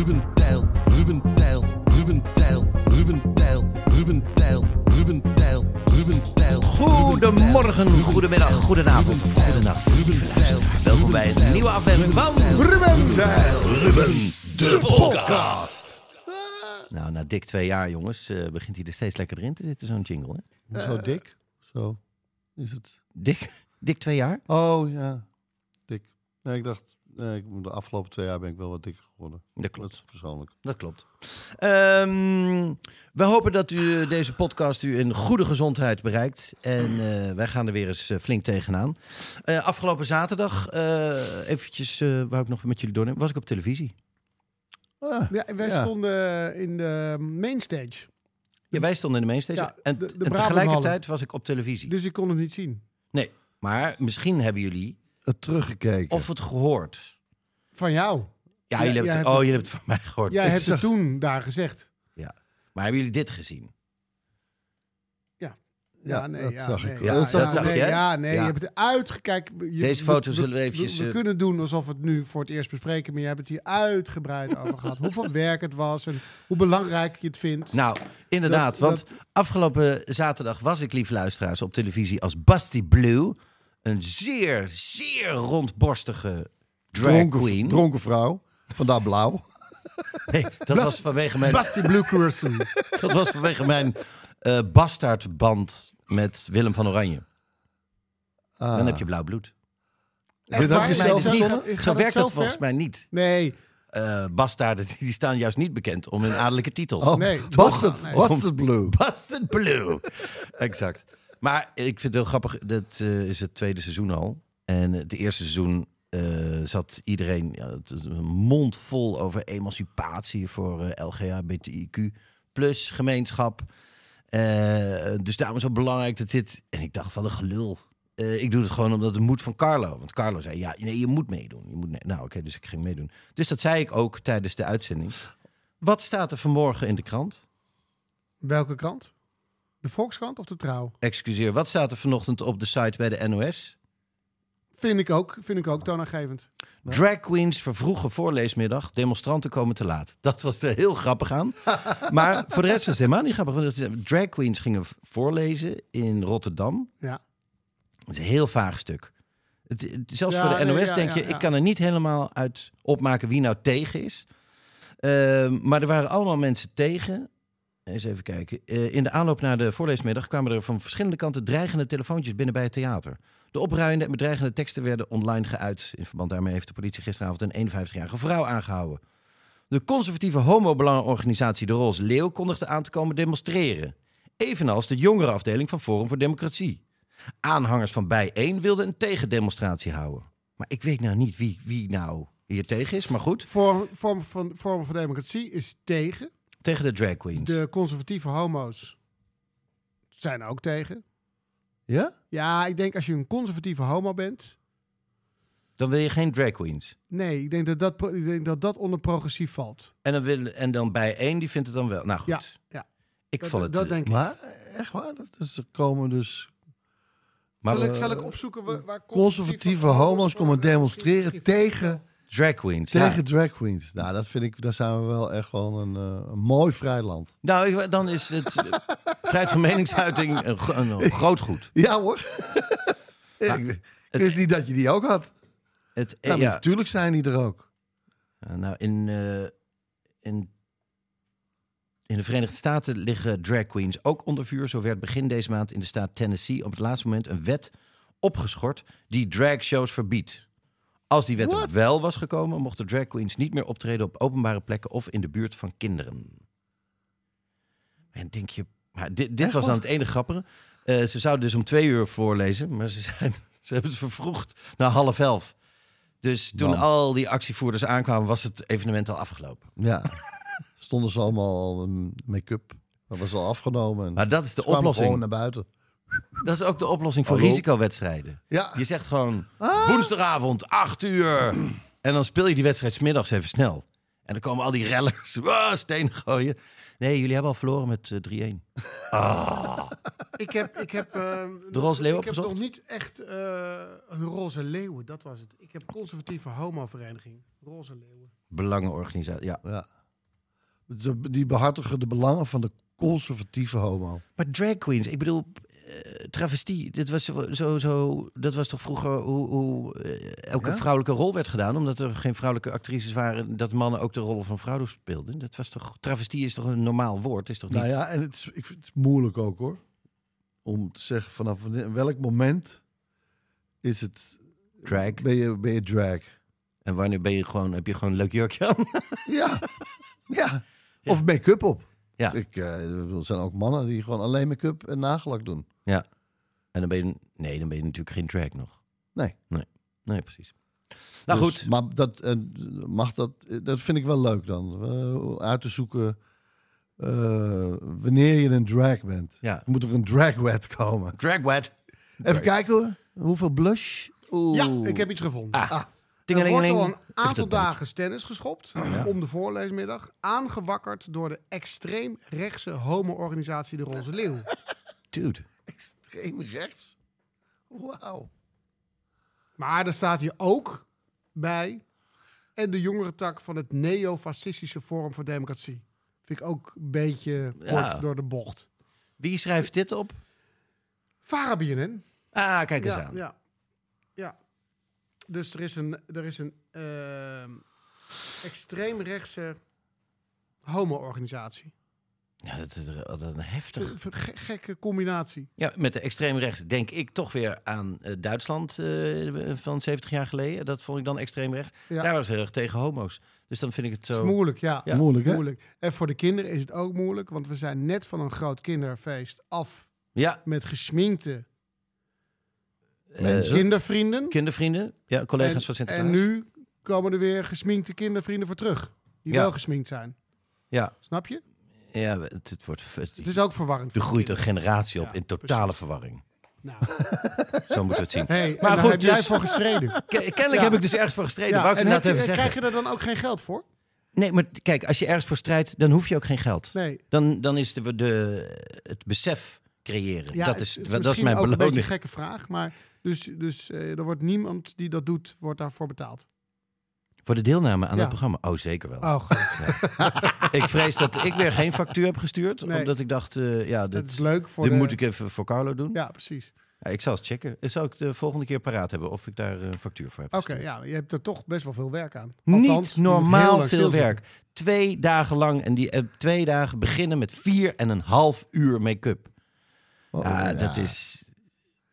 Ruben Tijl, Ruben Tijl, Ruben Tijl, Ruben Tijl, Ruben Tijl, Ruben Tijl, Ruben Tijl. Goedemorgen, goedemiddag, goedenavond, of goedenacht, lieve luisteraar. Welkom bij een nieuwe aflevering van Ruben Tijl, Ruben, de podcast. Nou, na dik twee jaar, jongens, eh, begint hij er steeds lekker in te zitten, zo'n jingle. Hè? Zo dik? Zo is het. Dik, dik twee jaar? Oh ja, dik. Nee, ik dacht, nee, de afgelopen twee jaar ben ik wel wat dikker geworden. Dat klopt. Dat persoonlijk. Dat klopt. Ehm, we hopen dat u deze podcast u in goede gezondheid bereikt. En eh, wij gaan er weer eens eh, flink tegenaan. Eh, afgelopen zaterdag, eh eventjes, eh wou ik nog met jullie doornemen, was ik op televisie. Ah, Ja, wij Ja. stonden in de mainstage. Ja, wij stonden in de mainstage. Ja, en, de- de en tegelijkertijd was ik op televisie. Dus ik kon het niet zien. Nee, maar misschien hebben jullie het teruggekeken. of het gehoord. Van jou. Ja, Ja, jullie hebben het, oh, jullie hebben het van mij gehoord. Jij Ik hebt zag- het toen daar gezegd. Maar hebben jullie dit gezien? ja, nee, dat ja, zag nee, ik. Ja, dat zag nee, hè? Ja, nee, Ja. je hebt het uitgekeken. Je- Deze we- foto we- zullen we eventjes, We, we eh, kunnen doen alsof we het nu voor het eerst bespreken, maar je hebt het hier uitgebreid over gehad. Hoeveel werk het was en hoe belangrijk je het vindt. Nou, inderdaad. Dat- want dat- afgelopen zaterdag was ik, lieve luisteraars, op televisie als Basti Blue. Een zeer, zeer rondborstige drag dronken, queen. dronken vrouw. Vandaar blauw. Nee, dat was vanwege mijn, Basti Blue dat was vanwege mijn eh bastaardband met Willem van Oranje. Ah. Dan heb je blauw bloed. Je zelf dus niet- Zo het werkt dat volgens mij niet. Nee, Eh bastaarden die staan juist niet bekend om hun adellijke titels. Oh, Nee, het, Nee. het blue? Bastard Blue. exact. Maar ik vind het heel grappig. Dat eh, is het tweede seizoen al. En het eerste seizoen eh, zat iedereen ja, mond vol over emancipatie voor eh, LGHBTIQ plus gemeenschap. Eh, dus daarom is het belangrijk dat dit. En ik dacht van een gelul. Eh, ik doe het gewoon omdat het moet van Carlo. Want Carlo zei: ja, nee, je moet meedoen. Je moet Nou, oké, dus ik ging meedoen. Dus dat zei ik ook tijdens de uitzending. Wat staat er vanmorgen in de krant? welke krant? De Volkskrant of de Trouw? Excuseer, wat staat er vanochtend op de site bij de NOS? Vind ik ook, vind ik ook toonaangevend. Drag queens vervroegen voorleesmiddag. Demonstranten komen te laat. Dat was er heel grappig aan. maar voor de rest was het helemaal niet grappig. Drag queens gingen voorlezen in Rotterdam. Ja. Het is een heel vaag stuk. Het, zelfs Ja, voor de nee, NOS ja, denk je, ik kan er niet helemaal uit opmaken wie nou tegen is. Ehm, maar er waren allemaal mensen tegen. Eens even kijken. Eh, in de aanloop naar de voorleesmiddag kwamen er van verschillende kanten dreigende telefoontjes binnen bij het theater. De opruiende en bedreigende teksten werden online geuit. In verband daarmee heeft de politie gisteravond een 51-jarige vrouw aangehouden. De conservatieve homobelangenorganisatie De Roze Leeuw kondigde aan te komen demonstreren. Evenals de jongerenafdeling van Forum voor Democratie. Aanhangers van Bijeen wilden een tegendemonstratie houden. Maar ik weet nou niet wie, wie nou hier tegen is, maar goed. Vorm van Democratie is tegen. Tegen de drag queens. De conservatieve homo's zijn ook tegen. Ja? Ja, ik denk als je een conservatieve homo bent. Dan wil je geen drag queens. Nee, ik denk dat dat, pro- ik denk dat, dat onder progressief valt. En dan, wil, en dan Bijeen, die vindt het dan wel. Nou goed. Ja, ja. Ik Dat, vond het... dat denk ik. Maar echt waar? Dat is, er komen dus maar zal, ik, zal ik opzoeken waar, waar conservatieve homo's komen demonstreren tegen, drag queens. ja. tegen drag queens. Nou, dat vind ik, daar zijn we wel echt gewoon een, eh, een mooi vrij land. Nou, dan is het eh, vrijheid van meningsuiting een, gro- een groot goed. Ja hoor. Ik, ik wist niet dat je die ook had. Het, Ja, maar ja, natuurlijk zijn die er ook. Ja, nou, in, eh, in, in de Verenigde Staten liggen drag queens ook onder vuur. Zo werd begin deze maand in de staat Tennessee op het laatste moment een wet opgeschort die dragshows verbiedt. Als die wet er wel was gekomen, mochten drag queens niet meer optreden op openbare plekken of in de buurt van kinderen. En denk je, maar dit, dit was dan het enige grappige. Eh, ze zouden dus om twee uur voorlezen, maar ze, zijn, ze hebben het vervroegd naar half elf. Dus toen al die actievoerders aankwamen, was het evenement al afgelopen. Ja. Stonden ze allemaal al in make-up. Dat was al afgenomen. En Maar dat is de oplossing. gewoon naar buiten. Dat is ook de oplossing voor Hallo? risicowedstrijden. Ja. Je zegt gewoon Ah. woensdagavond, 8 uur. En dan speel je die wedstrijd 's middags even snel. En dan komen al die rellers, ah, stenen gooien. Nee, jullie hebben al verloren met eh, 3-1. Ah. Ik heb, ik heb, eh, De roze leeuw ik heb nog niet echt eh, een roze leeuwen, dat was het. Ik heb conservatieve homovereniging, roze leeuwen. Belangenorganisatie, ja. ja. De- Die behartigen de belangen van de conservatieve homo. Maar drag queens, ik bedoel, eh, travestie, dit was zo, zo, zo, dat was toch vroeger hoe, hoe eh, elke Ja? vrouwelijke rol werd gedaan, omdat er geen vrouwelijke actrices waren, dat mannen ook de rol van vrouw speelden. Dat was toch, travestie is toch een normaal woord, is toch niet? Nou ja, en het is, ik vind het moeilijk ook hoor. Om te zeggen vanaf welk moment is het... Drag. Ben je, ben je drag? En wanneer ben je gewoon, heb je gewoon een leuk jurkje aan? Ja. ja. Of make-up op. Ja. Ik, eh, ik er zijn ook mannen die gewoon alleen make-up en nagellak doen. Ja. En dan ben je, nee, dan ben je natuurlijk geen drag nog. Nee. Nee, nee precies. Nou Dus- goed, Maar dat, eh, mag dat, eh, dat vind ik wel leuk dan. eh, uit te zoeken eh, wanneer je een drag bent. ja. Moet er een dragwet komen. Drag wet. Even kijken hoor. Hoeveel blush? Oeh. Ja, ik heb iets gevonden. Ah. Er wordt al een aantal dagen tennis geschopt om de voorleesmiddag. Aangewakkerd door de extreem rechtse homo-organisatie De Roze Leeuw. Dude. Extreem rechts? Wauw. Maar er staat hier ook bij. En de jongere tak van het neo-fascistische Forum voor Democratie. Vind ik ook een beetje kort Ja. door de bocht. Wie schrijft dit op? Farabienen. Ah, kijk eens Ja, aan. ja, ja. Dus er is een, er is een ehm extreemrechtse homo-organisatie. Ja, dat is een heftig. Ge- ge- gekke combinatie. Ja, met de extreem rechts denk ik toch weer aan eh, Duitsland eh, van 70 jaar geleden. Dat vond ik dan extreem rechts. Ja. Daar was heel erg tegen homo's. Dus dan vind ik het Het zo... is moeilijk, ja. Ja. Moeilijk hè? moeilijk. En voor de kinderen is het ook moeilijk, want we zijn net van een groot kinderfeest af Ja, met gesminkte mensen. kindervrienden. kindervrienden. Ja, collega's en, van Sinterklaas. en nu komen er weer gesminkte kindervrienden voor terug. Die Ja. wel gesminkt zijn. Ja, Snap je? Ja het, het wordt... Het, Het is ook verwarrend. er groeit een generatie op Ja, in totale verwarring. Nou, Zo moeten we het zien. hey, Maar goed, heb jij dus- voor gestreden. Ke- kennelijk Ja. heb ik dus ergens voor gestreden. Ja, en heb even zeggen. krijg je er dan ook geen geld voor? Nee, maar kijk, als je ergens voor strijdt, dan hoef je ook geen geld. Nee. Dan, dan is de, de, het besef creëren. Ja, dat het- is, het dat is mijn een gekke vraag, maar dus, dus eh, er wordt niemand die dat doet, wordt daarvoor betaald. Voor de deelname aan Ja. het programma? Oh, zeker wel. Oh. Ik vrees dat ik weer geen factuur heb gestuurd. Nee. Omdat ik dacht, eh, ja, dat dit, is leuk voor dit de... moet ik even voor Carlo doen. Ja. Ja, precies. ik zal het checken. Zal ik de volgende keer paraat hebben of ik daar een factuur voor heb Oké, ja, je hebt er toch best wel veel werk aan. Niet Althans, heel normaal veel werk. Twee dagen lang. En die eh, twee dagen beginnen met vier en een half uur make-up. Oh, ja, dat is...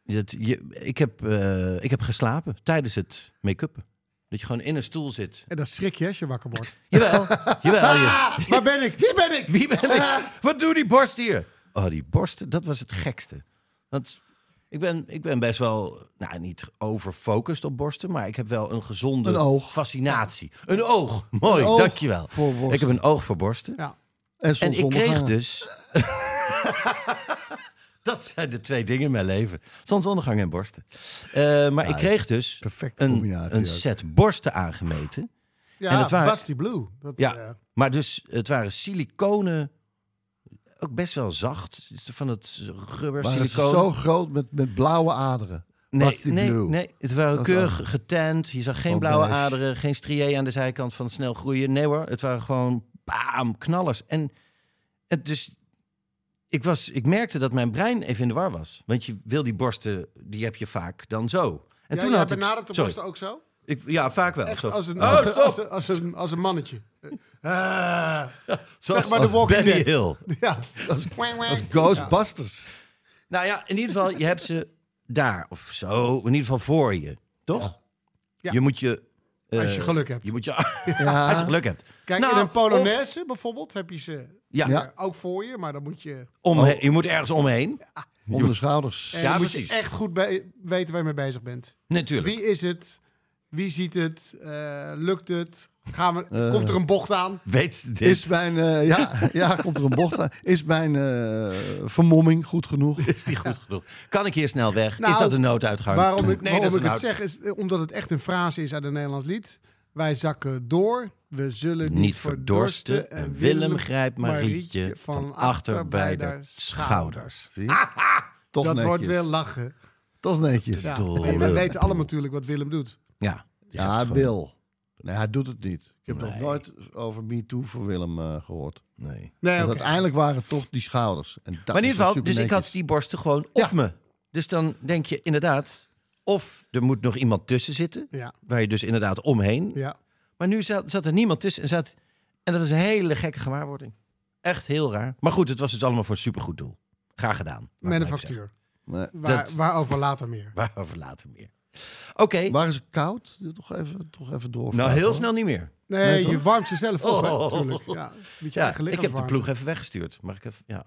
Dat, je, ik, heb, eh, ik heb geslapen tijdens het make-uppen. Dat je gewoon in een stoel zit. En dan schrik je als je wakker wordt. Jawel, jawel. Je, Ah, waar ben ik? Wie ben ik? wie ben ik? Wat doe die borst hier? Oh, die borsten, dat was het gekste. Want ik ben, ik ben best wel, nou niet overfocust op borsten, maar ik heb wel een gezonde Een oog. fascinatie. Een oog, mooi, Een oog dankjewel. voor. Ik heb een oog voor borsten. Ja. En, En ik kreeg dus... dat zijn de twee dingen in mijn leven. Zonsondergang en borsten. Eh, maar ik kreeg dus een, combinatie een set borsten aangemeten. Ja, En het waren- Basti Blue. Dat, Ja. eh, Maar dus, het waren siliconen, ook best wel zacht. Van het rubber, siliconen. zo groot met, met blauwe aderen. Nee, nee, Blue. nee, het waren keurig getent. Je zag geen Oh, blauwe beige. aderen, geen strié aan de zijkant van snel groeien. Nee hoor, het waren gewoon bam, knallers. En het dus, ik, was, ik merkte dat mijn brein even in de war was. Want je wil die borsten, die heb je vaak dan zo. En ja, toen had ik... benadert de sorry. borsten ook zo? Ik, ja, vaak wel. Echt Zo. als een, Oh, als, als, een- als, een, als een mannetje. Eh, Zoals zeg maar de Walking Dead. Hill. ja. Dat is Ghostbusters. Nou ja, in ieder geval, je hebt ze daar of zo. In ieder geval voor je, toch? Ja. Je moet je... eh, Als je geluk hebt. Je moet je... Ja. Als je geluk hebt. Kijk, Nou, in een Polonaise bijvoorbeeld heb je ze Ja, Ja. eh, ook voor je, maar dan moet je, Omhe- je moet ergens omheen. Om de schouders. eh, Ja, moet precies. je echt goed weten waar je mee bezig bent. Natuurlijk. Wie is het? Wie ziet het? Eh, lukt het? Gaan we, Eh. komt er een bocht aan? Weet dit? Is mijn, eh, ja, ja, komt er een bocht aan. Is mijn eh, vermomming goed genoeg? Is die goed genoeg? Kan ik hier snel weg? Nou, is dat een nooduitgang? Waarom ik, nee, waarom ik het zeg is eh, omdat het echt een frase is uit een Nederlands lied. Wij zakken door, we zullen niet, Niet verdorsten en Willem grijpt Marietje van achter bij de schouders. Zie? Toch Dat netjes. wordt weer lachen. Toch netjes. Ja. We weten allemaal natuurlijk wat Willem doet. Ja. Ja, gaat hij gewoon- wil. Nee, hij doet het niet. Ik heb nog nooit over Me Too voor Willem eh, gehoord. Nee. Nee, Want uiteindelijk waren het toch die schouders. En dat Maar in is ieder geval, super dus ik had die borsten gewoon op Ja. me. Dus dan denk je inderdaad, of er moet nog iemand tussen zitten, Ja, waar je dus inderdaad omheen. ja. Maar nu zat, zat er niemand tussen en, zat, en dat was een hele gekke gewaarwording. Echt heel raar. Maar goed, het was dus allemaal voor een supergoed doel. Graag gedaan. maar zeggen. Manufactuur. Nee. Waar, Dat- waarover later meer. Waarover later meer. Oké, Waren ze koud? Toch even, toch even door. nou heel snel niet meer. Nee, Nee, je toch? warmt jezelf op, hè, Oh. natuurlijk. Ja, met ik heb de ploeg even weggestuurd. Mag ik even? Ja.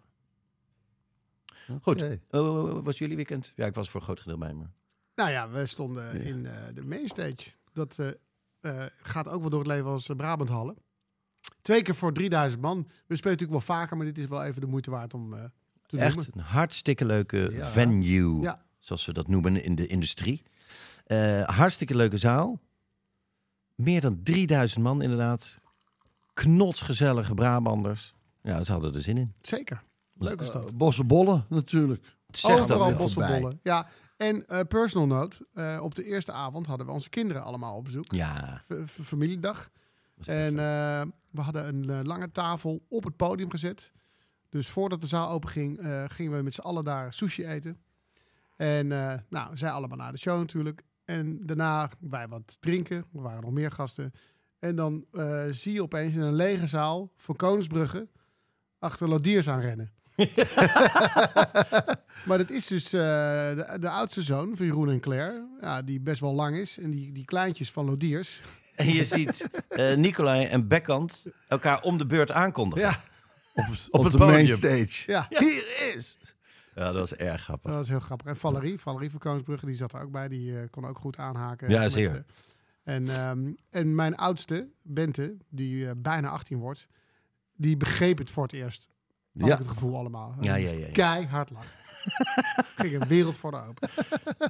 Goed. Oké. Oh, was jullie weekend? Ja, ik was voor een groot gedeelte bij me. Nou ja, we stonden in eh, de mainstage. Dat eh, eh, gaat ook wel door het leven als uh, Brabant Hallen. Twee keer voor 3000 man. We spelen natuurlijk wel vaker, maar dit is wel even de moeite waard om eh, te noemen. Echt een hartstikke leuke Ja. venue, Ja. zoals we dat noemen in de industrie. Eh, hartstikke leuke zaal. Meer dan 3000 man inderdaad. Knotsgezellige Brabanders. Ja, ze hadden er zin in. Zeker. Leuk is dat. Eh, Bossenbollen natuurlijk. Zeg dat Overal weer. bossenbollen. Ja, en eh, personal note. eh, op de eerste avond hadden we onze kinderen allemaal op bezoek. Ja. V- familiedag. En eh, we hadden een lange tafel op het podium gezet. Dus voordat de zaal open ging, eh, gingen we met z'n allen daar sushi eten. En nou, zij allemaal naar de show natuurlijk. En daarna wij wat drinken. Er waren nog meer gasten. En dan zie je opeens in een lege zaal van Koningsbrugge achter Lodiers aanrennen. maar dat is dus eh, de, de oudste zoon van Jeroen en Claire. Ja, die best wel lang is. En die, die kleintjes van Lodiers. En je ziet eh Nicolai en Bekkant elkaar om de beurt aankondigen. Ja, Op, Op op het de podium. mainstage. ja. Hier is! Ja, dat was erg grappig. Dat was heel grappig. En Valerie, Valerie van Koningsbrugge, die zat er ook bij. Die eh, kon ook goed aanhaken. Ja, met, eh, en, ehm, en mijn oudste, Bente, die bijna 18 wordt, die begreep het voor het eerst. Had Ja. ik het gevoel allemaal. Ja, ja, moest ja, ja. Keihard lachen. Ging een wereld voor de open.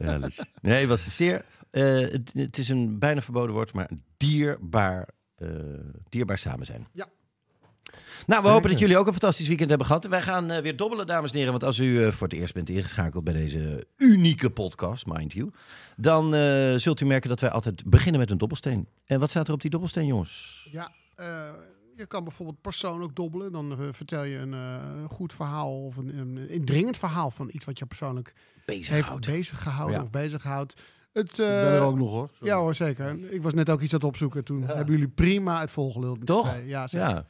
Ja, dus- Nee, het was zeer... eh, het, het is een bijna verboden woord, maar dierbaar, eh, dierbaar samen zijn. Ja. Nou, we hopen dat jullie ook een fantastisch weekend hebben gehad. Wij gaan eh, weer dobbelen, dames en heren. Want als u eh, voor het eerst bent ingeschakeld bij deze unieke podcast, mind you... dan eh, zult u merken dat wij altijd beginnen met een dobbelsteen. En wat staat er op die dobbelsteen, jongens? Ja, eh, je kan bijvoorbeeld persoonlijk dobbelen. Dan eh, vertel je een eh, goed verhaal of een, een indringend verhaal van iets wat je persoonlijk Bezig heeft bezig gehouden Ja. of bezighoudt. Het, Ik ben er ook nog hoor. Sorry. Ja hoor, zeker. Ik was net ook iets aan het opzoeken. Toen hebben jullie prima het volgeluld. Toch? Ja, zeker. Ja.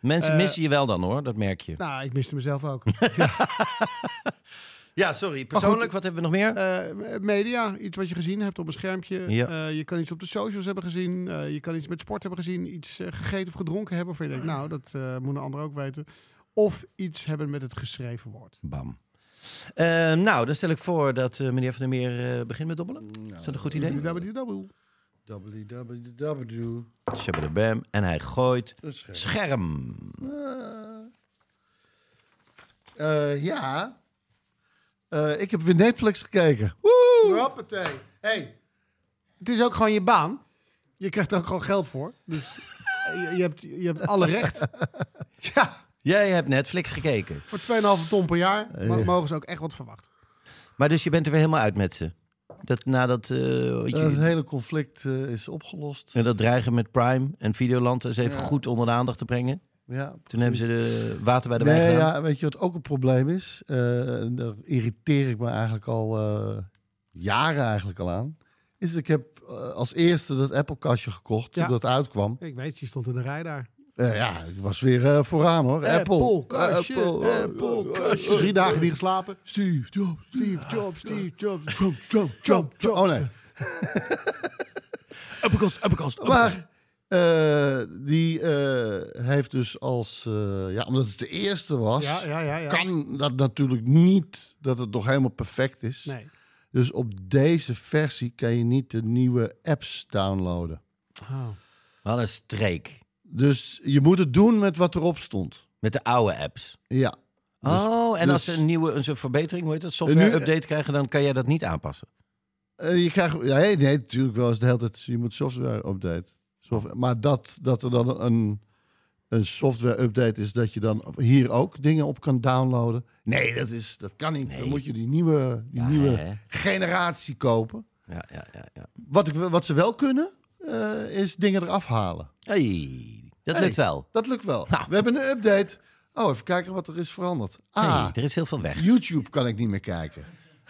Mensen missen je wel dan hoor, dat merk je. Nou, ik miste mezelf ook. Ja, sorry. Persoonlijk, goed, wat hebben we nog meer? Eh, media, iets wat je gezien hebt op een schermpje. Ja. Eh, je kan iets op de socials hebben gezien. Eh, je kan iets met sport hebben gezien. Iets gegeten of gedronken hebben. Of je denkt, nou, dat eh moeten anderen ook weten. Of iets hebben met het geschreven woord. Bam. Eh, nou, dan stel ik voor dat eh, meneer Van der Meer eh, begint met dobbelen. Is dat een goed idee? www. www. Shabadabam. En hij gooit Een scherm. scherm. Ja. Eh, ik heb weer Netflix gekeken. Hoppatee. Hey, het is ook gewoon je baan. Je krijgt er ook gewoon geld voor. Dus je, je, hebt, je hebt alle recht. Ja, Jij hebt Netflix gekeken. voor 2,5 ton per jaar mo- mogen ze ook echt wat verwachten. Maar dus je bent er weer helemaal uit met ze. Dat nadat eh, wat Eh, je- het hele conflict eh, is opgelost. en dat dreigen met Prime en Videoland eens even goed onder de aandacht te brengen. Ja, Toen hebben ze de water bij de nee, wijn gedaan. ja, weet je wat ook een probleem is? Eh, en daar irriteer ik me eigenlijk al eh, jaren eigenlijk al aan. Is dat ik heb eh, als eerste dat Apple-kastje gekocht toen dat uitkwam. Ik weet, je stond in de rij daar. Eh, ja, ik was weer eh, vooraan hoor. Apple. kastje, Apple, Apple, kastje. Drie dagen niet geslapen. Steve Jobs. Steve Jobs, Steve Jobs. Jump, jump, jump, jump. Oh nee. Appelkast, appelkast. Maar eh, die eh, heeft dus als... eh, ja, omdat het de eerste was... Ja, ja, ja. ja. kan dat natuurlijk niet dat het nog helemaal perfect is. Nee. Dus op deze versie kan je niet de nieuwe apps downloaden. Oh. Wat een streek. Dus je moet het doen met wat erop stond. Met de oude apps. Ja. Dus- oh, en dus- als ze een nieuwe een soort verbetering, hoe heet het, software-update krijgen, dan kan jij dat niet aanpassen. Eh, je krijgt, ja, nee, nee, natuurlijk wel eens de hele tijd. Je moet software update. Software, maar dat, dat er dan een, een software update is dat je dan hier ook dingen op kan downloaden. Nee, dat, is, dat kan niet. Dan moet je die nieuwe, die Ja, nieuwe hè? generatie kopen. Ja, ja, ja. ja. Wat, ik, wat ze wel kunnen, eh, is dingen eraf halen. Hey, dat Hey. lukt wel. Dat lukt wel. Nou. We hebben een update. Oh, even kijken wat er is veranderd. Ah, Hey, er is heel veel weg. YouTube kan ik niet meer kijken.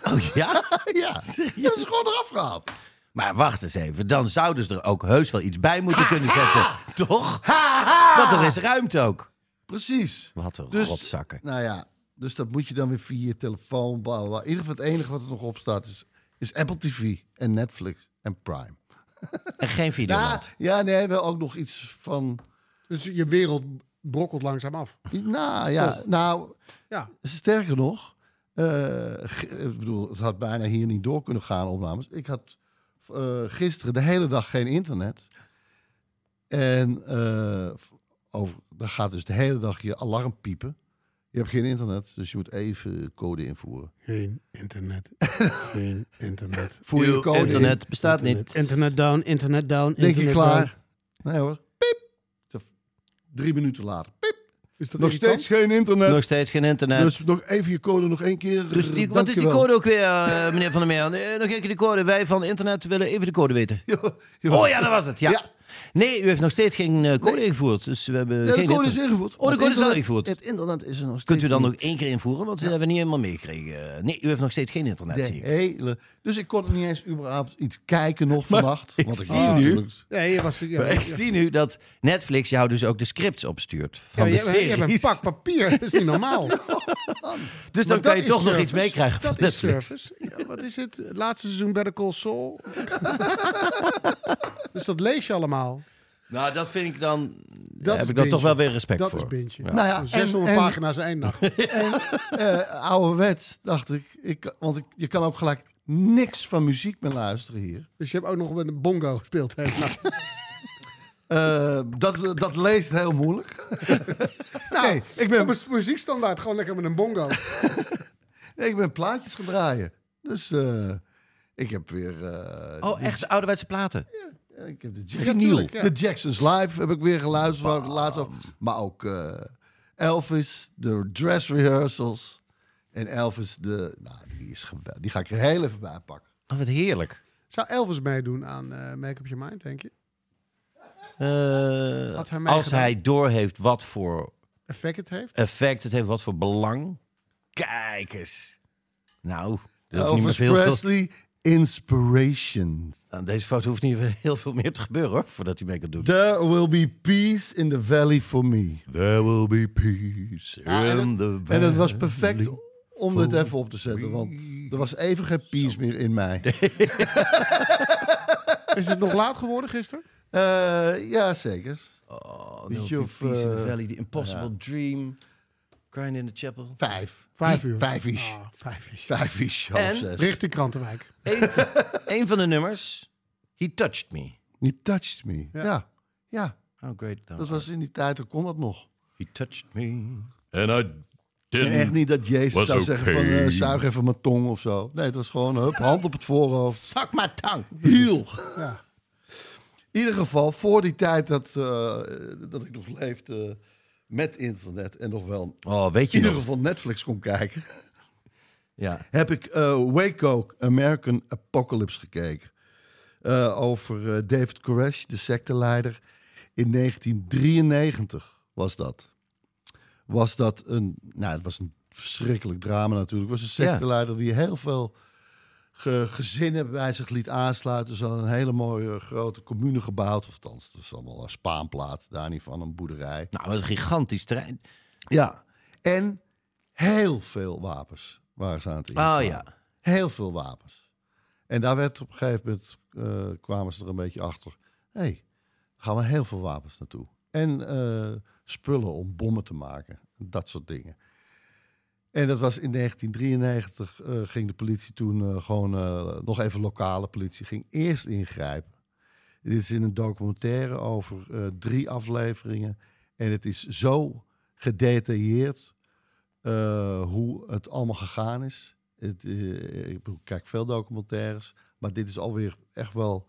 Oh ja? ja, dat ze gewoon eraf gehaald. Maar wacht eens even, dan zouden ze er ook heus wel iets bij moeten kunnen zetten. Toch? Want er is ruimte ook. Precies. Wat een Dus- rotzakken. Nou ja, dus dat moet je dan weer via je telefoon bouwen. In ieder geval het enige wat er nog op staat is, is Apple TV en Netflix en Prime. En geen Ja, videoland. ja, nee, wel ook nog iets van... Dus je wereld brokkelt langzaam af. Nou ja, nou, Ja. sterker nog... eh, ik bedoel, het had bijna hier niet door kunnen gaan, opnames. Ik had eh, gisteren de hele dag geen internet. En eh, over, dan gaat dus de hele dag je alarm piepen. Je hebt geen internet, dus je moet even code invoeren. Geen internet. Geen internet. Voer je code Internet in. bestaat niet. Internet down, internet down, Denk je internet klaar? Nee hoor. Piep. Drie minuten later. Piep. Is dat Nog irritant? steeds geen internet. Nog steeds geen internet. Dus nog even je code nog één keer. Dus die, eh, wat is die code ook weer, eh, meneer Van der Meer? Eh, nog een keer de code. Wij van internet willen even de code weten. Ja, ja. Oh ja, dat was het. Ja. Ja. Nee, u heeft nog steeds geen eh, code Nee. ingevoerd. Dus we hebben Ja, de geen code is ingevoerd. Oh, de code is wel ingevoerd. Het internet is er nog steeds Kunt u dan nog één keer invoeren? Want hebben we niet helemaal meegekregen. Nee, u heeft nog steeds geen internet, De zie ik. hele... Dus ik kon niet eens überhaupt iets kijken nog vannacht. ik want ik zie nu- natuurlijk... Nee, je was... Ja, ik ja. zie nu dat Netflix jou dus ook de scripts opstuurt van Ja, de je, hebt- je hebt een pak papier. Dat is niet normaal. dus dan Maar kan je toch nog iets meekrijgen Dat van is Netflix. service. Ja, wat is het? Het laatste seizoen Better Call Saul. dus dat lees je allemaal. Nou, dat vind ik dan... Dat daar heb ik dan toch wel weer respect Dat voor. is bintje. Nou ja, 600 en- en- pagina's één nacht. En eh ouderwets dacht ik, ik... Want ik, je kan ook gelijk niks van muziek meer luisteren hier. Dus je hebt ook nog met een bongo gespeeld. Hè? Nou, Eh, dat, dat leest heel moeilijk. nou, nee, ik ben, op een muziekstandaard gewoon lekker met een bongo. nee, ik ben plaatjes gaan draaien. Dus eh, ik heb weer... eh, Oh, echt ouderwetse platen? Ja, Ik heb de, Ja, Jacksons, tuurlijk, ja. de Jacksons live heb ik weer geluisterd. laatst ook- maar ook eh, Elvis, de dress rehearsals. En Elvis, de, nou, die is geweldig. Die ga ik er heel even bij pakken. Oh, wat heerlijk. Zou Elvis meedoen aan eh Make Up Your Mind, denk je? Eh, Had hij als hij doorheeft wat voor Effect het heeft? effect het heeft, wat voor belang. Kijk eens. Nou, Elvis Presley, Inspiration. aan deze foto hoeft niet heel veel meer te gebeuren hoor, voordat hij mee kan doen. There will be peace in the valley for me. There will be peace in het, the en het was valley. perfect om dit even op te zetten. Want er was even geen peace meer in mij. Is het nog laat geworden gisteren? Eh, ja, zeker. Oh, Weet there je will be of, peace in the eh, valley, the impossible dream, crying in the chapel. Vijf. Vijf uur. Vijf is. Ah, vijf is. Vijf is, half En? zes. Richting Krantenwijk. Eén één van de nummers, He Touched Me. He touched me. Ja. Ja, ja. How great that dat was in die tijd, dan kon dat nog. He touched me. And I didn't. En echt niet dat Jezus Was zou zeggen van oké. eh, zuig even mijn tong of zo. Nee, het was gewoon hup, hand op het voorhoofd. Zak maar tang. Hiel. Ja. In ieder geval, voor die tijd dat, eh, dat ik nog leefde met internet en nog wel Oh, weet je in ieder geval Netflix kon kijken, Ja. heb ik eh, Waco American Apocalypse gekeken. Eh, over eh, David Koresh, de secteleider. In 1993 was dat. was dat een, nou, het was een verschrikkelijk drama natuurlijk. Het was een Ja. secteleider die heel veel ge- gezinnen bij zich liet aansluiten. Ze hadden een hele mooie grote commune gebouwd. Of althans, dat is allemaal een spaanplaat, daar niet van, een boerderij. Nou, dat was een gigantisch terrein. Ja, en heel veel wapens waren ze aan het inslaan. Oh ja. Heel veel wapens. En daar werd op een gegeven moment, eh, kwamen ze er een beetje achter. Hé, hey, gaan we heel veel wapens naartoe. En eh, spullen om bommen te maken. Dat soort dingen. En dat was in 1993 eh, ging de politie toen eh, gewoon eh, nog even lokale politie ging eerst ingrijpen. Dit is in een documentaire over drie afleveringen. En het is zo gedetailleerd hoe het allemaal gegaan is. Het, ik kijk veel documentaires, maar dit is alweer echt wel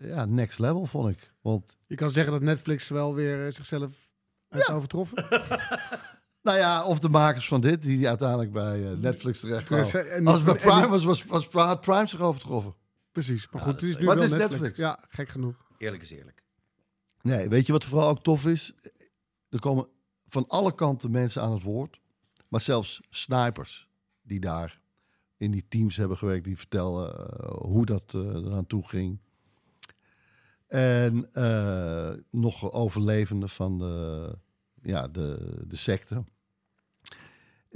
ja, next level, vond ik. Want Je kan zeggen dat Netflix wel weer zichzelf heeft overtroffen. Nou ja, of de makers van dit, die uiteindelijk bij eh, Netflix terecht Ja, kwamen. en- Als bij Prime was, was, was had Prime zich overtroffen. Precies, maar goed, het is nu wel is Netflix. Netflix. Ja, gek genoeg. Eerlijk is eerlijk. Nee, weet je wat vooral ook tof is? Er komen van alle kanten mensen aan het woord. Maar zelfs snipers die daar in die teams hebben gewerkt, die vertellen eh, hoe dat eh, eraan toe ging. En eh, nog overlevenden van de, ja, de, de secte.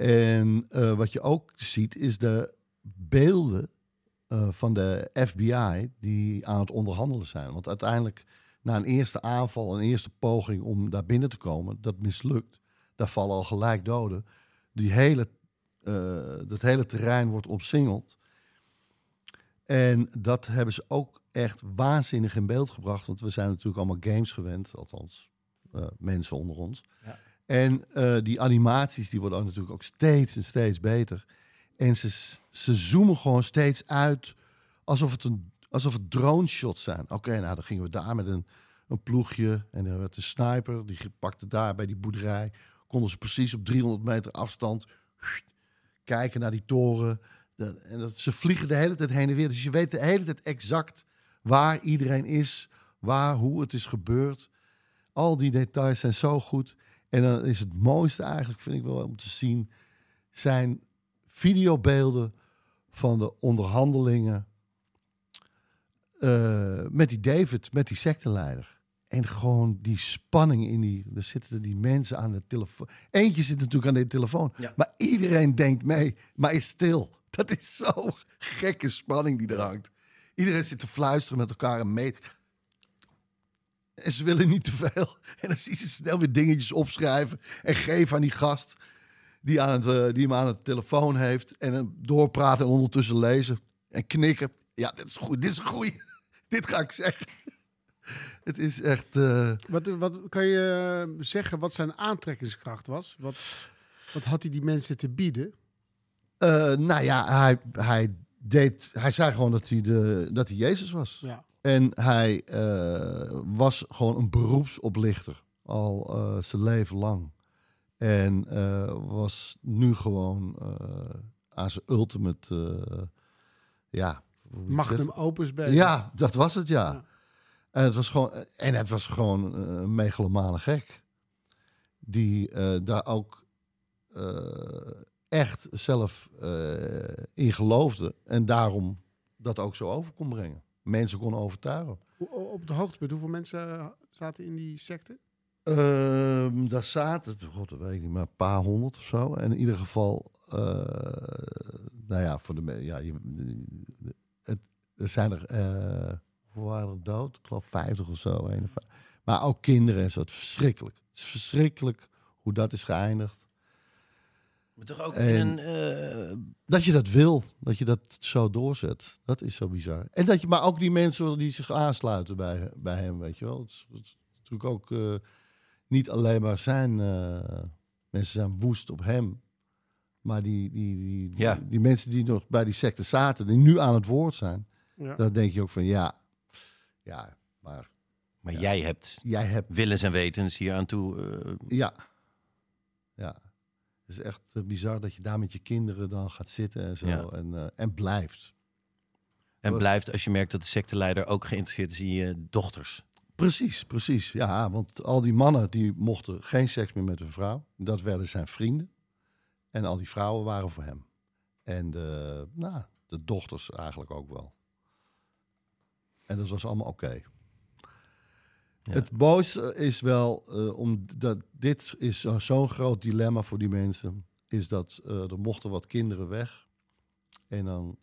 En eh, wat je ook ziet, is de beelden eh, van de FBI die aan het onderhandelen zijn. Want uiteindelijk, na een eerste aanval, een eerste poging om daar binnen te komen, dat mislukt. Daar vallen al gelijk doden. Die hele, eh, dat hele terrein wordt omsingeld. En dat hebben ze ook echt waanzinnig in beeld gebracht. Want we zijn natuurlijk allemaal games gewend, althans mensen onder ons. En eh, die animaties die worden ook natuurlijk ook steeds en steeds beter. En ze, ze zoomen gewoon steeds uit alsof het, een, alsof het drone shots zijn. Oké, nou dan gingen we daar met een, een ploegje en er werd een sniper. Die pakte daar bij die boerderij. Konden ze precies op 300 meter afstand kijken naar die toren. En dat, ze vliegen de hele tijd heen en weer. Dus je weet de hele tijd exact waar iedereen is. Waar, hoe het is gebeurd. Al die details zijn zo goed. En dan is het mooiste eigenlijk, vind ik wel, om te zien... zijn videobeelden van de onderhandelingen... eh, met die David, met die secteleider. En gewoon die spanning in die... Er zitten die mensen aan de telefoon. Eentje zit natuurlijk aan de telefoon. Ja. Maar iedereen denkt mee, maar is stil. Dat is zo gekke spanning die er hangt. Iedereen zit te fluisteren met elkaar en mee... En ze willen niet te veel. En dan zie je ze snel weer dingetjes opschrijven en geven aan die gast die, aan het, eh, die hem aan de telefoon heeft. En hem doorpraten en ondertussen lezen en knikken. Ja, dit is goed. Dit is goeie. Dit ga ik zeggen. Het is echt. eh, Wat, wat kan je eh, zeggen wat zijn aantrekkingskracht was? Wat, wat had hij die mensen te bieden? nou ja, hij, hij, deed, hij zei gewoon dat hij, de, dat hij Jezus was. Ja. En hij eh, was gewoon een beroepsoplichter. Al eh, zijn leven lang. En eh, was nu gewoon aan zijn ultimate. ja. Magnum opus bezig. Ja, dat was het, ja. Ja. En het was gewoon, en het was gewoon een megalomane gek. Die daar ook echt zelf in geloofde. En daarom dat ook zo over kon brengen. Mensen kon overtuigen. Hoe- Op de hoogtepunt, hoeveel mensen eh, zaten in die secte? Ehm daar zaten, god, dat weet ik niet, maar een paar honderd of zo. En in ieder geval, eh, nou ja, voor de, ja, je, het, er zijn er, eh hoeveel waren er dood? Ik geloof 50 of zo. 51. Maar ook kinderen en zo. Het is verschrikkelijk. Het is verschrikkelijk hoe dat is geëindigd. Maar toch ook En- in een... eh, Dat je dat wil, dat je dat zo doorzet. Dat is zo bizar. En dat je, maar ook die mensen die zich aansluiten bij, bij hem, weet je wel. Het is, het is natuurlijk ook eh, niet alleen maar zijn eh, mensen zijn woest op hem. Maar die, die, die, die, Ja. die mensen die nog bij die secte zaten, die nu aan het woord zijn. Ja. Dan denk je ook van ja, ja, maar maar jij hebt jij hebt willens en wetens hier aan toe... eh, Ja. Ja. Het is echt eh, bizar dat je daar met je kinderen dan gaat zitten en zo. Ja. En, eh, en blijft. en Was- blijft als je merkt dat de secteleider ook geïnteresseerd is in je dochters. Precies, precies. Ja, want al die mannen die mochten geen seks meer met hun vrouw. Dat werden zijn vrienden. En al die vrouwen waren voor hem. En de, nou, de dochters eigenlijk ook wel. En dat was allemaal oké. Ja. Het mooiste is wel, eh, omdat dit is zo- zo'n groot dilemma voor die mensen, is dat eh, er mochten wat kinderen weg. En dan